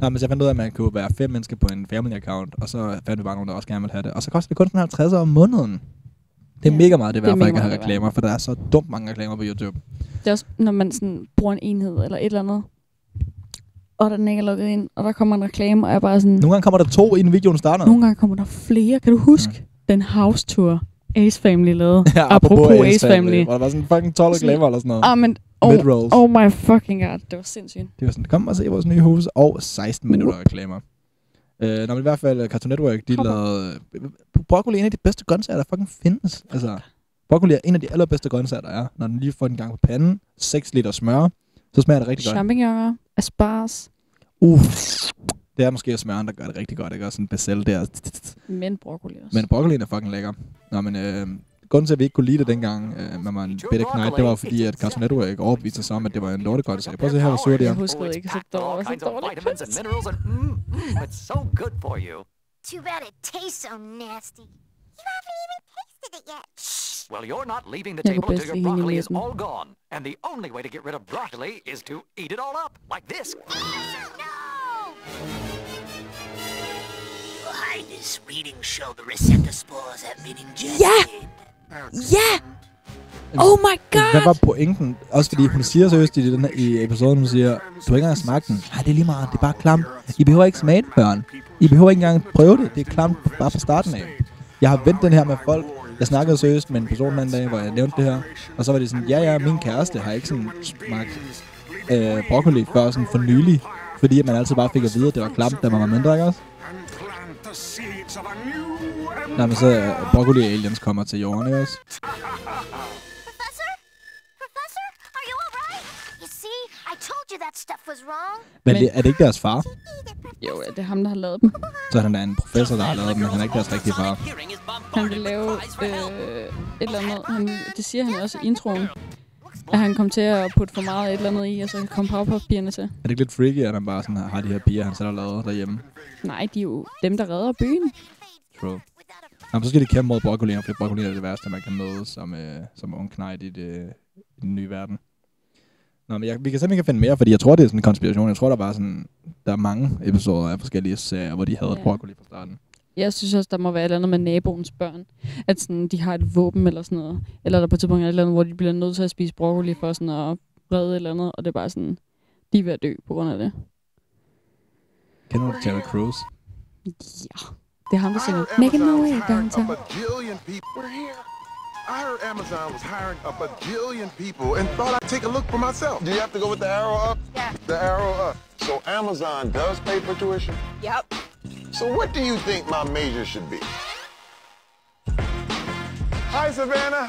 Nå, men så jeg fandt ud af, at man kunne være fem mennesker på en family account, og så fandt vi bare nogen, der også gerne ville have det. Og så koster det kun sådan 50 om måneden. Det er Ja, mega meget, det værd for mega ikke at have er reklamer, for der er så dumt mange reklamer på YouTube. Det er også, når man sådan bruger en enhed eller et eller andet, og den ikke er logget ind, og der kommer en reklame, og jeg er bare sådan... Nogle gange kommer der to, inden videoen starter. Nogle gange kommer der flere. Kan du huske mm. den house tour, Ace Family lavede? Ja, apropos, Ace Family. Hvor der var sådan fucking 12 reklamer eller sådan noget. Ah, men... Oh, oh my fucking god, det var sindssygt. Det var sådan, kom og se vores nye hus, og 16 minutter reklamer. Øh, når man i hvert fald øh, Cartoon Network, de lavede... øh, Broccoli er en af de bedste grøntsager, der fucking findes. Altså, broccoli er en af de allerbedste grøntsager, der er. Når den lige får den gang på panden, 6 liter smør, så smager det rigtig godt. Champignoner, asparges, Uh, det er måske smøren, der gør det rigtig godt, ikke? Og sådan en becel der. men broccoli også. Men broccolien er fucking lækker. Nå, men øh, grunden til, at vi ikke kunne lide det dengang, øh, med man bitte knight, det var fordi, at Cartoon Network overbeviste sig om, at det var en lortegrøntsag. Prøv at se her, hvor sur det Jeg er. huskede ikke, så var så dårligt. it's so good for you. Too bad it tastes so nasty. You haven't even tasted it yet. Well, you're not leaving the Jeg table till your broccoli is all gone. And the only way to get rid of broccoli is to eat it all up, like this. Your Highness, readings show the receptor-spores have been ingested. Ja! Ja! Oh my god! Hvad var pointen? Også fordi hun siger seriøst i, den her, i episoden, hun siger, du har ikke engang smagt den. Nej, det er lige meget, det er bare klamt. I behøver ikke smage det, børn. I behøver ikke engang prøve det. Det er klamt bare fra starten af. Jeg har vendt den her med folk. Jeg snakkede seriøst med en person den anden dag, hvor jeg nævnte det her. Og så var det sådan, ja, ja, min kæreste har ikke sådan smagt øh, broccoli før sådan for nylig. Fordi at man altid bare fik at vide, at det var klamt, da man var mindre, ikke også? Nej, men så øh, broccoli aliens kommer til jorden, ikke også? Professor? Professor? Are you alright? You see, I told you that stuff was wrong. Men, Men- det, er det ikke deres far? Jo, ja, det er ham, der har lavet dem. Så er han da en professor, der har lavet dem, men han er ikke deres rigtige far. Han vil lave øh, et eller andet. Han, det siger han også i introen. At han kom til at putte for meget et eller andet i, og så kom Powerpuff-pigerne til. Er det ikke lidt freaky, at han bare sådan har de her piger, han selv har lavet derhjemme? Nej, de er jo dem, der redder byen. True. Nå, så skal de kæmpe mod broccolien, fordi broccolien er det værste, man kan møde som, øh, som ung knight i, det, i den nye verden. Nå, men jeg, vi kan simpelthen ikke finde mere, fordi jeg tror, det er sådan en konspiration. Jeg tror, der var sådan, der er mange episoder af forskellige serier, hvor de havde Ja. broccoli fra starten. Jeg synes også, der må være et eller andet med naboens børn. At sådan, de har et våben eller sådan noget. Eller der på et tidspunkt er et eller andet, hvor de bliver nødt til at spise broccoli for sådan at redde et eller andet. Og det er bare sådan, de er ved at dø på grund af det. Kender du Terry Crews? Ja, det er ham, der synger. Making my way downtown. A bajillion people. We're here. I heard Amazon was hiring a bajillion people and thought I'd take a look for myself. Do you have to go with the arrow up? Yeah. The arrow up. So Amazon does pay for tuition? Yep. So what do you think my major should be? Hi, Savannah.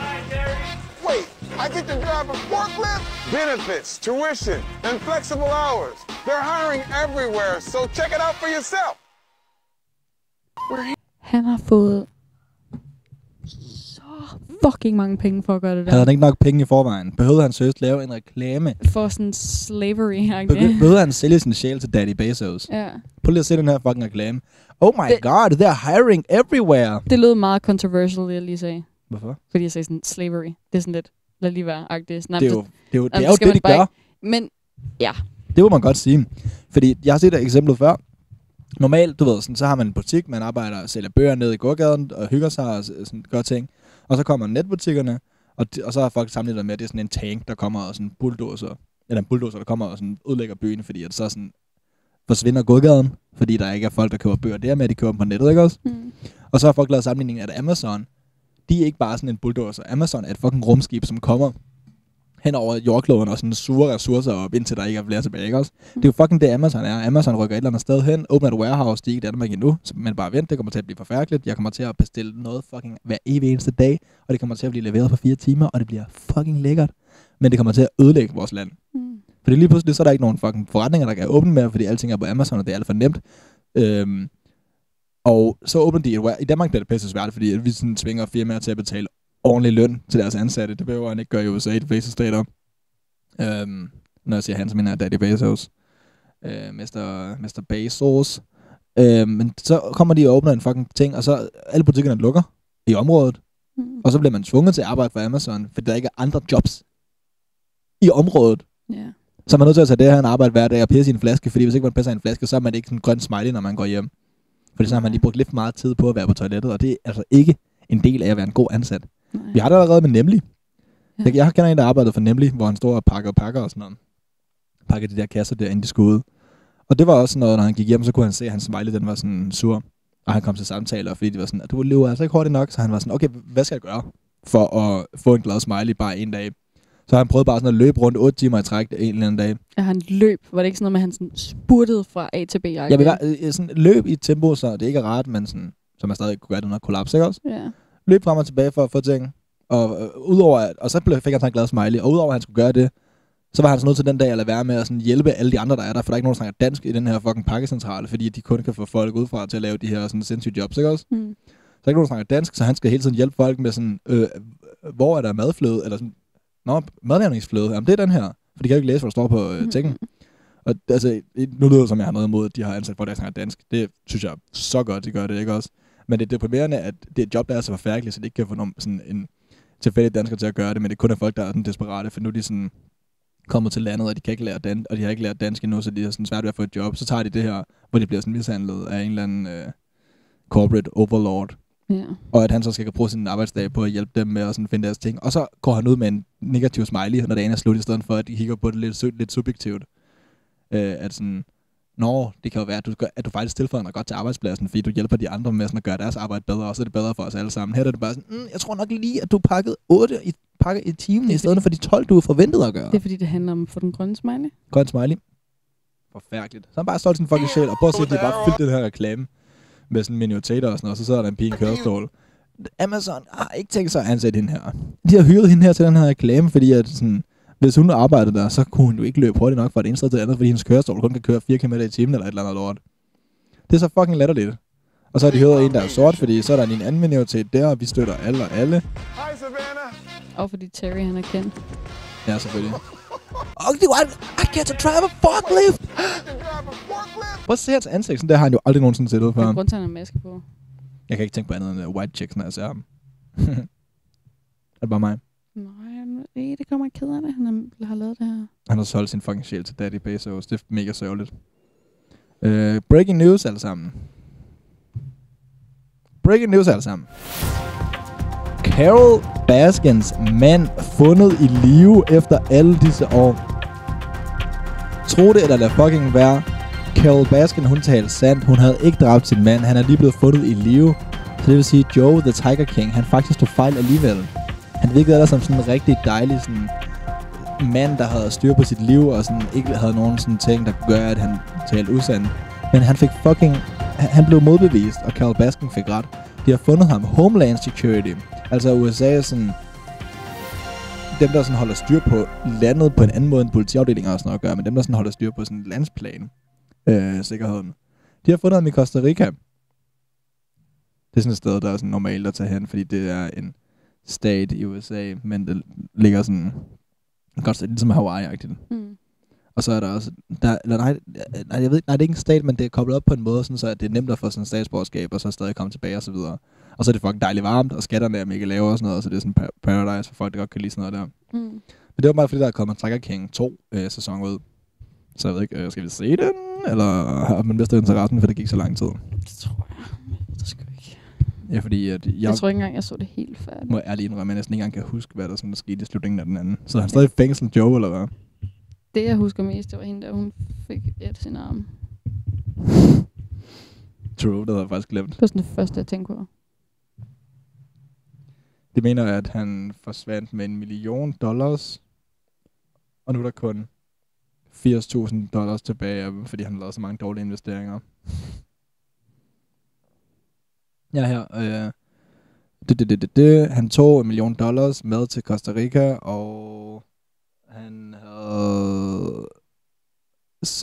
Hi, Jerry. Wait, I get to drive a forklift? Benefits, tuition, and flexible hours. They're hiring everywhere, so check it out for yourself. Han har fået så fucking mange penge for at gøre det der. Havde han ikke nok penge i forvejen? Behøvede han seriøst lave en reklame? For sådan slavery okay? Behøvede han sælge sin sjæl til Daddy Bezos? Ja. Prøv lige at se den her fucking reklame. Oh my god, they're hiring everywhere. Det lød meget controversial, det jeg lige sagde. Hvorfor? Fordi jeg sagde sådan, slavery. Det er sådan lidt, lad lige være agtigt. Det er jo- det er jo- det er jo det, de gør. ikke- Men, ja. Det må man godt sige. Fordi jeg har set et eksempel før. Normalt, du ved, sådan, så har man en butik, man arbejder og sælger bøger ned i gågaden og hygger sig og sådan, gør ting. Og så kommer netbutikkerne, og, d- og så har folk sammenlignet det med, at det er sådan en tank, der kommer og sådan en bulldozer, eller en bulldozer, der kommer og sådan udlægger byen, fordi at så sådan forsvinder gågaden, fordi der ikke er folk, der køber bøger der med, at de køber dem på nettet, ikke også? Mm. Og så har folk lavet sammenligningen, at Amazon, de er ikke bare sådan en bulldozer. Amazon er et fucking rumskib, som kommer hen over jordkloden og sådan suger ressourcer op, indtil der ikke er flere tilbage, ikke også? Det er jo fucking det, Amazon er. Amazon rykker et eller andet sted hen, åbner et warehouse, de er ikke i Danmark endnu, så- men bare vent, det kommer til at blive forfærdeligt. Jeg kommer til at bestille noget fucking hver evig eneste dag, og det kommer til at blive leveret på fire timer, og det bliver fucking lækkert. Men det kommer til at ødelægge vores land. Mm. Fordi lige pludselig, så er der ikke nogen fucking forretninger, der kan åbne mere, fordi alting er på Amazon, og det er alt for nemt. Øhm, og så åbner de et I Danmark bliver det pisse svært, fordi at vi sådan tvinger firmaer til at betale ordentlig løn til deres ansatte. Det behøver han ikke gøre i USA, i de fleste stater. Øhm, når jeg siger han, så mener jeg Daddy Bezos. Øh, Mr. Mr. Bezos. Øh, men så kommer de og åbner en fucking ting, og så alle butikkerne lukker i området. Mm. Og så bliver man tvunget til at arbejde for Amazon, fordi der ikke er andre jobs i området. Ja. Så er man nødt til at tage det her en arbejde hver dag og pisse i en flaske, fordi hvis ikke man pisser i en flaske, så er man ikke sådan en grøn smiley, når man går hjem. Fordi så har man lige brugt lidt meget tid på at være på toilettet, og det er altså ikke en del af at være en god ansat. Nej. Vi har det allerede med Nemlig. Ja. Jeg, jeg kender en, der arbejdede for Nemlig, hvor han står og pakker og pakker og sådan noget. Pakker de der kasser der, inden de skulle ud. Og det var også noget, når han gik hjem, så kunne han se, at hans smiley, den var sådan sur. Og han kom til samtaler, fordi det var sådan, at du lever altså ikke hurtigt nok. Så han var sådan, okay, hvad skal jeg gøre for at få en glad smiley bare en dag? Så han prøvede bare sådan at løbe rundt 8 timer i træk en eller anden dag. Ja, han løb. Var det ikke sådan noget med, at han sådan spurtede fra A til B? Jeg vil være, øh, sådan løb i et tempo, så det ikke er rart, men sådan, så man stadig kunne gøre det under kollaps, ikke også? Ja. Løb frem og tilbage for at få ting. Og, øh, udover, at, og så blev, fik han sådan en glad smiley. Og udover at han skulle gøre det, så var han så nødt til den dag at lade være med at sådan hjælpe alle de andre, der er der. For der er ikke nogen, der snakker dansk i den her fucking pakkecentrale, fordi de kun kan få folk udefra til at lave de her sådan sindssyge jobs, ikke også? Mm. Så er ikke nogen, der snakker dansk, så han skal hele tiden hjælpe folk med sådan, øh, hvor er der madfløde? Eller sådan, Nå, madlavningsfløde. Jamen, det er den her. For de kan jo ikke læse, hvad der står på øh, tingen. Og altså, nu lyder det som, jeg har noget imod, at de har ansat folk, der snakker dansk. Det synes jeg så godt, de gør det, ikke også? Men det er deprimerende, at det er et job, der er så forfærdeligt, så det ikke kan få nogen, sådan en tilfældig dansker til at gøre det, men det kun er folk, der er sådan desperate, for nu er de sådan kommet til landet, og de kan ikke lære dan- og de har ikke lært dansk endnu, så de har sådan svært ved at få et job. Så tager de det her, hvor de bliver sådan mishandlet af en eller anden øh, corporate overlord. Ja. Og at han så skal bruge sin arbejdsdag på at hjælpe dem med at sådan finde deres ting. Og så går han ud med en negativ smiley, når dagen er slut, i stedet for at de kigger på det lidt, lidt subjektivt. Øh, at sådan, Nå, det kan jo være, at du, gør, at du faktisk tilføjer noget godt til arbejdspladsen, fordi du hjælper de andre med sådan at gøre deres arbejde bedre, og så er det bedre for os alle sammen. Her er det bare sådan, mm, jeg tror nok lige, at du pakkede 8 i, pakke i timen, i stedet for de 12, du forventet at gøre. Det er fordi, det handler om at få den grønne smiley. Grøn smiley. Forfærdeligt. Så han bare stolt sin fucking sjæl, og prøv at se, at de bare fyldt den her reklame med sådan minutater og sådan noget, og så sidder der en pige i en kørestol. Amazon har ikke tænkt sig at ansætte hende her. De har hyret hende her til den her reklame, fordi at sådan, hvis hun arbejdede der, så kunne hun jo ikke løbe hurtigt nok fra det ene sted til det andet, fordi hendes kørestol kun kan køre 4 km i timen eller et eller andet lort. Det er så fucking latterligt. Og så har de hyret en, der er sort, fordi så er der en anden minoritet der, og vi støtter alle og alle. Hi, Savannah. Og fordi Terry, han er kendt. Ja, selvfølgelig. Og det var, I get to drive a forklift! Prøv at se hans ansigt, sådan der har han jo aldrig nogensinde set ud Det er før. grund til, at han har maske på. Jeg kan ikke tænke på andet end uh, white chicks, når jeg ser ham. er det bare mig? Nej, det kommer ked af det. Han har- har lavet det her. Han har solgt sin fucking sjæl til Daddy Bezos. Det er mega sørgeligt. Uh, breaking news alle sammen. Breaking news alle sammen. Carol Baskins mand fundet i live efter alle disse år. Tro det eller lad fucking være. Carol Baskin, hun talte sandt. Hun havde ikke dræbt sin mand. Han er lige blevet fundet i live. Så det vil sige, Joe the Tiger King, han faktisk tog fejl alligevel. Han virkede ellers som sådan en rigtig dejlig sådan mand, der havde styr på sit liv, og sådan ikke havde nogen sådan ting, der gør, at han talte usandt. Men han fik fucking... Han blev modbevist, og Carol Baskin fik ret. De har fundet ham Homeland Security. Altså USA's sådan... Dem, der sådan holder styr på landet på en anden måde end politiafdelinger og sådan noget at gøre, men dem, der sådan holder styr på sådan landsplan øh, sikkerheden. De har fundet ham i Costa Rica. Det er sådan et sted, der er sådan normalt at tage hen, fordi det er en stat i USA, men det ligger sådan... Godt sted, ligesom Hawaii-agtigt. Mm. Og så er der også... Der, eller nej, nej, jeg ved nej, det er ikke en stat, men det er koblet op på en måde, sådan så at det er nemt at få sådan en statsborgerskab, og så stadig komme tilbage og så videre. Og så er det fucking dejligt varmt, og skatterne er mega lave og sådan noget, så det er sådan pa- paradise for folk, der godt kan lide sådan noget der. Mm. Men det var bare fordi, der er kommet Tiger King 2 øh, sæson ud. Så jeg ved ikke, øh, skal vi se den? Eller har man mistet interessen, for det gik så lang tid? Det tror jeg. Det skal ikke. Ja, fordi at Jeg, jeg, jeg tror ikke engang, jeg så det helt færdigt. må ærligt indrømme, at jeg næsten ikke engang kan huske, hvad der, sådan, der skete i slutningen af den anden. Så han stadig i fængsel, Joe, eller hvad? Det, jeg husker mest, det var hende der, hun fik et sin arm. True, det havde jeg faktisk glemt. Det var sådan det første, jeg tænkte på. Det mener, at han forsvandt med en million dollars, og nu er der kun 80.000 dollars tilbage af dem, fordi han lavede så mange dårlige investeringer. Ja, her. Øh, det, det, det, det, det. Han tog en million dollars med til Costa Rica, og han havde...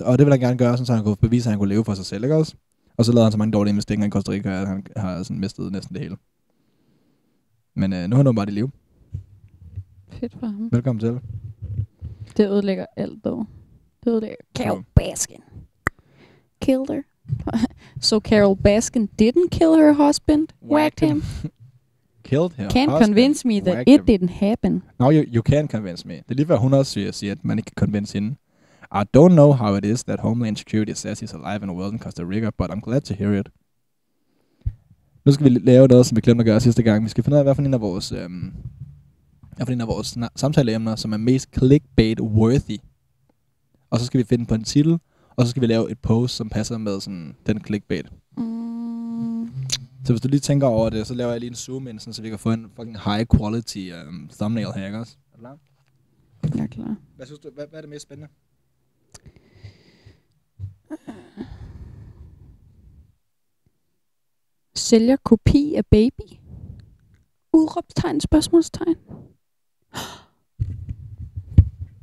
Og det ville han gerne gøre, så han kunne bevise, at han kunne leve for sig selv, ikke også? Og så lavede han så mange dårlige investeringer i Costa Rica, at han har sådan mistet næsten det hele. Men øh, nu er han bare i live. Fedt for ham. Velkommen til. Det ødelægger alt, dog. Det ødelægger Carol Baskin. Killed her. so Carol Baskin didn't kill her husband, whacked him. Killed her Can't husband, convince me that whacked it him. didn't happen. No, you, you can convince me. Det er lige før hun også siger, siger, at man ikke kan convince hende. I don't know how it is that Homeland Security says he's alive and well in Costa Rica, but I'm glad to hear it. Nu skal vi lave noget, som vi glemte at gøre sidste gang. Vi skal finde ud af, hvad for en af vores, øhm, hvad for en af vores samtaleemner, som er mest clickbait-worthy. Og så skal vi finde på en titel, og så skal vi lave et post, som passer med sådan, den clickbait. Mm, Så hvis du lige tænker over det, så laver jeg lige en zoom ind, sådan, så vi kan få en fucking high quality um, thumbnail her, ikke også? Er du klar? jeg er klar. Hvad synes du, hvad, hvad er det mest spændende? Sælger kopi af baby? Udråbstegn, spørgsmålstegn.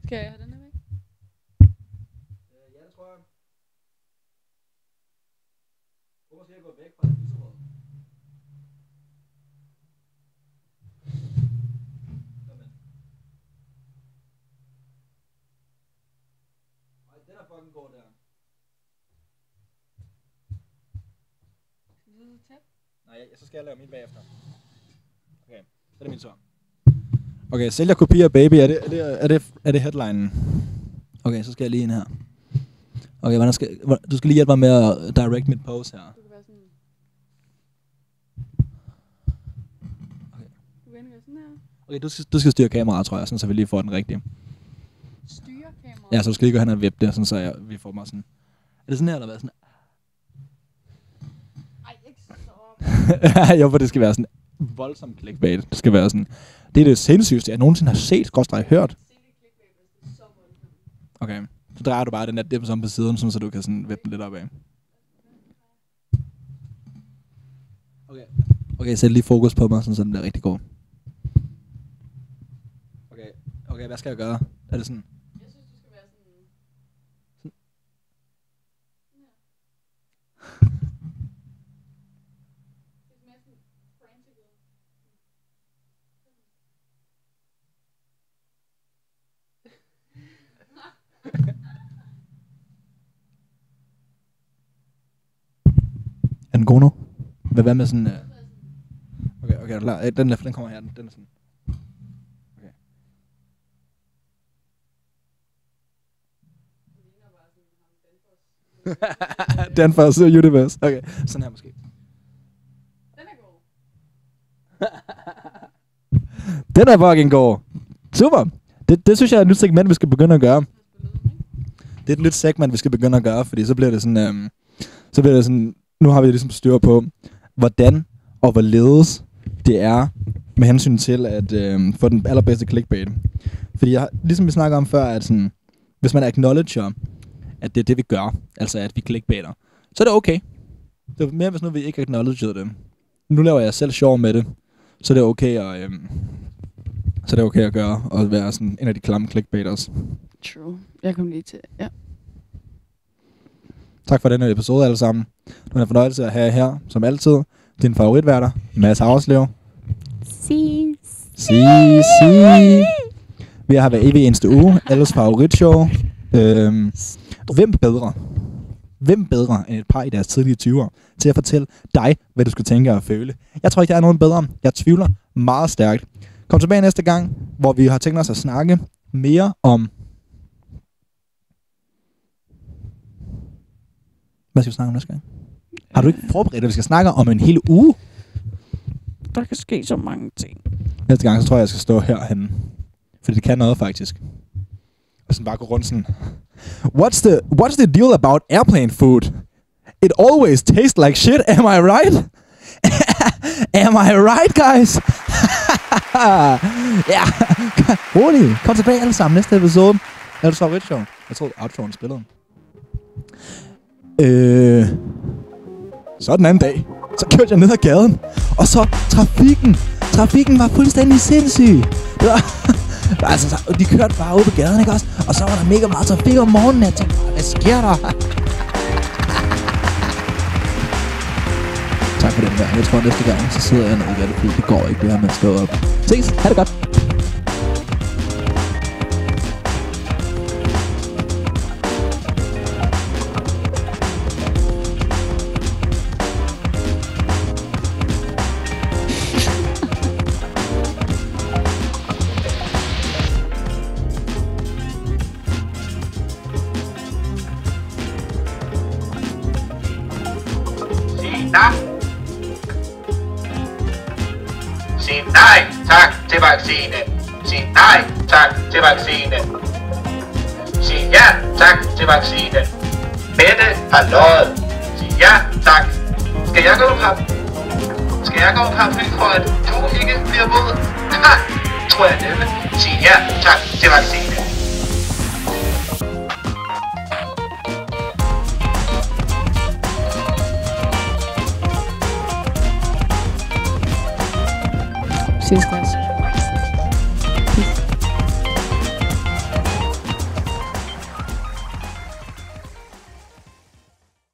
Skal jeg have den Nej, jeg- så skal jeg lave min bagefter. Okay, så er det min tur. Okay, sælger kopier baby, er det, er det, er det, er det headlinen? Okay, så skal jeg lige ind her. Okay, hvordan skal, du skal lige hjælpe mig med at direct mit sådan her. Okay, du skal, du skal styre kameraet, tror jeg, sådan, så vi lige får den rigtige. Styre kameraet? Ja, så du skal lige gå hen og vippe det, sådan, så jeg, vi får mig sådan... Er det sådan her, eller hvad? Sådan Ej, ikke så. jo, for det skal være sådan voldsomt clickbait. Det skal være sådan... Det er det sindssygste, jeg nogensinde har set, skorstræk hørt. Okay. Så drejer du bare den der dim som på siden, sådan, så du kan sådan vippe den lidt opad. Okay. Okay, sæt lige fokus på mig, sådan, så den bliver rigtig god. Okay. Okay, hvad skal jeg gøre? Er det sådan... Jeg synes, du skal være sådan... Er den god nu? Hvad, hvad med sådan... Uh... Okay, okay, er du klar? Øh, Den, der, den kommer her. Den, den er sådan... Okay. Danfoss Universe. Okay, sådan her måske. Den er god. Den er fucking god. Super. Det, det synes jeg er et nyt segment, vi skal begynde at gøre. Det er et nyt segment, vi skal begynde at gøre, fordi så bliver det sådan... Øhm, så bliver det sådan... Nu har vi ligesom styr på, hvordan og hvorledes det er med hensyn til at øh, få den allerbedste clickbait. Fordi jeg, ligesom vi snakker om før, at sådan, hvis man acknowledger, at det er det, vi gør, altså at vi clickbaiter, så er det okay. Det er mere, hvis nu vi ikke acknowledger det. Nu laver jeg selv sjov med det, så det er okay at, øh, så det er okay at gøre, og være sådan en af de klamme clickbaiters. True. Jeg kom lige til... Ja. Tak for denne episode alle sammen. Det var en fornøjelse at have jer her, som altid. Din favoritværter, Mads Havslev. Si. Si, si. Vi har hver evig eneste uge. Alles favoritshow. Øhm, hvem bedre? Hvem bedre end et par i deres tidlige 20'er til at fortælle dig, hvad du skal tænke og føle? Jeg tror ikke, der er nogen bedre. Jeg tvivler meget stærkt. Kom tilbage næste gang, hvor vi har tænkt os at snakke mere om... Hvad skal vi snakke om næste gang? Har du ikke forberedt, at vi skal snakke om en hel uge? Der kan ske så mange ting. Næste gang, så tror jeg, jeg skal stå herhenne. Fordi det kan noget, faktisk. Og sådan bare gå rundt sådan... What's the, what's the deal about airplane food? It always tastes like shit, am I right? am I right, guys? ja, rolig. Kom tilbage alle sammen næste episode. Er du favorit show? Jeg tror, outroen spillede. Øh, så den anden dag, så kørte jeg ned ad gaden. Og så trafikken. Trafikken var fuldstændig sindssyg. Det var, altså, så, de kørte bare ud på gaden, ikke også? Og så var der mega meget trafik om morgenen. Jeg tænkte, hvad sker der? tak for den der. Jeg tror, næste gang, så sidder jeg nede i det, fordi det går ikke, det her med at stå op. Ses. Ha' det godt.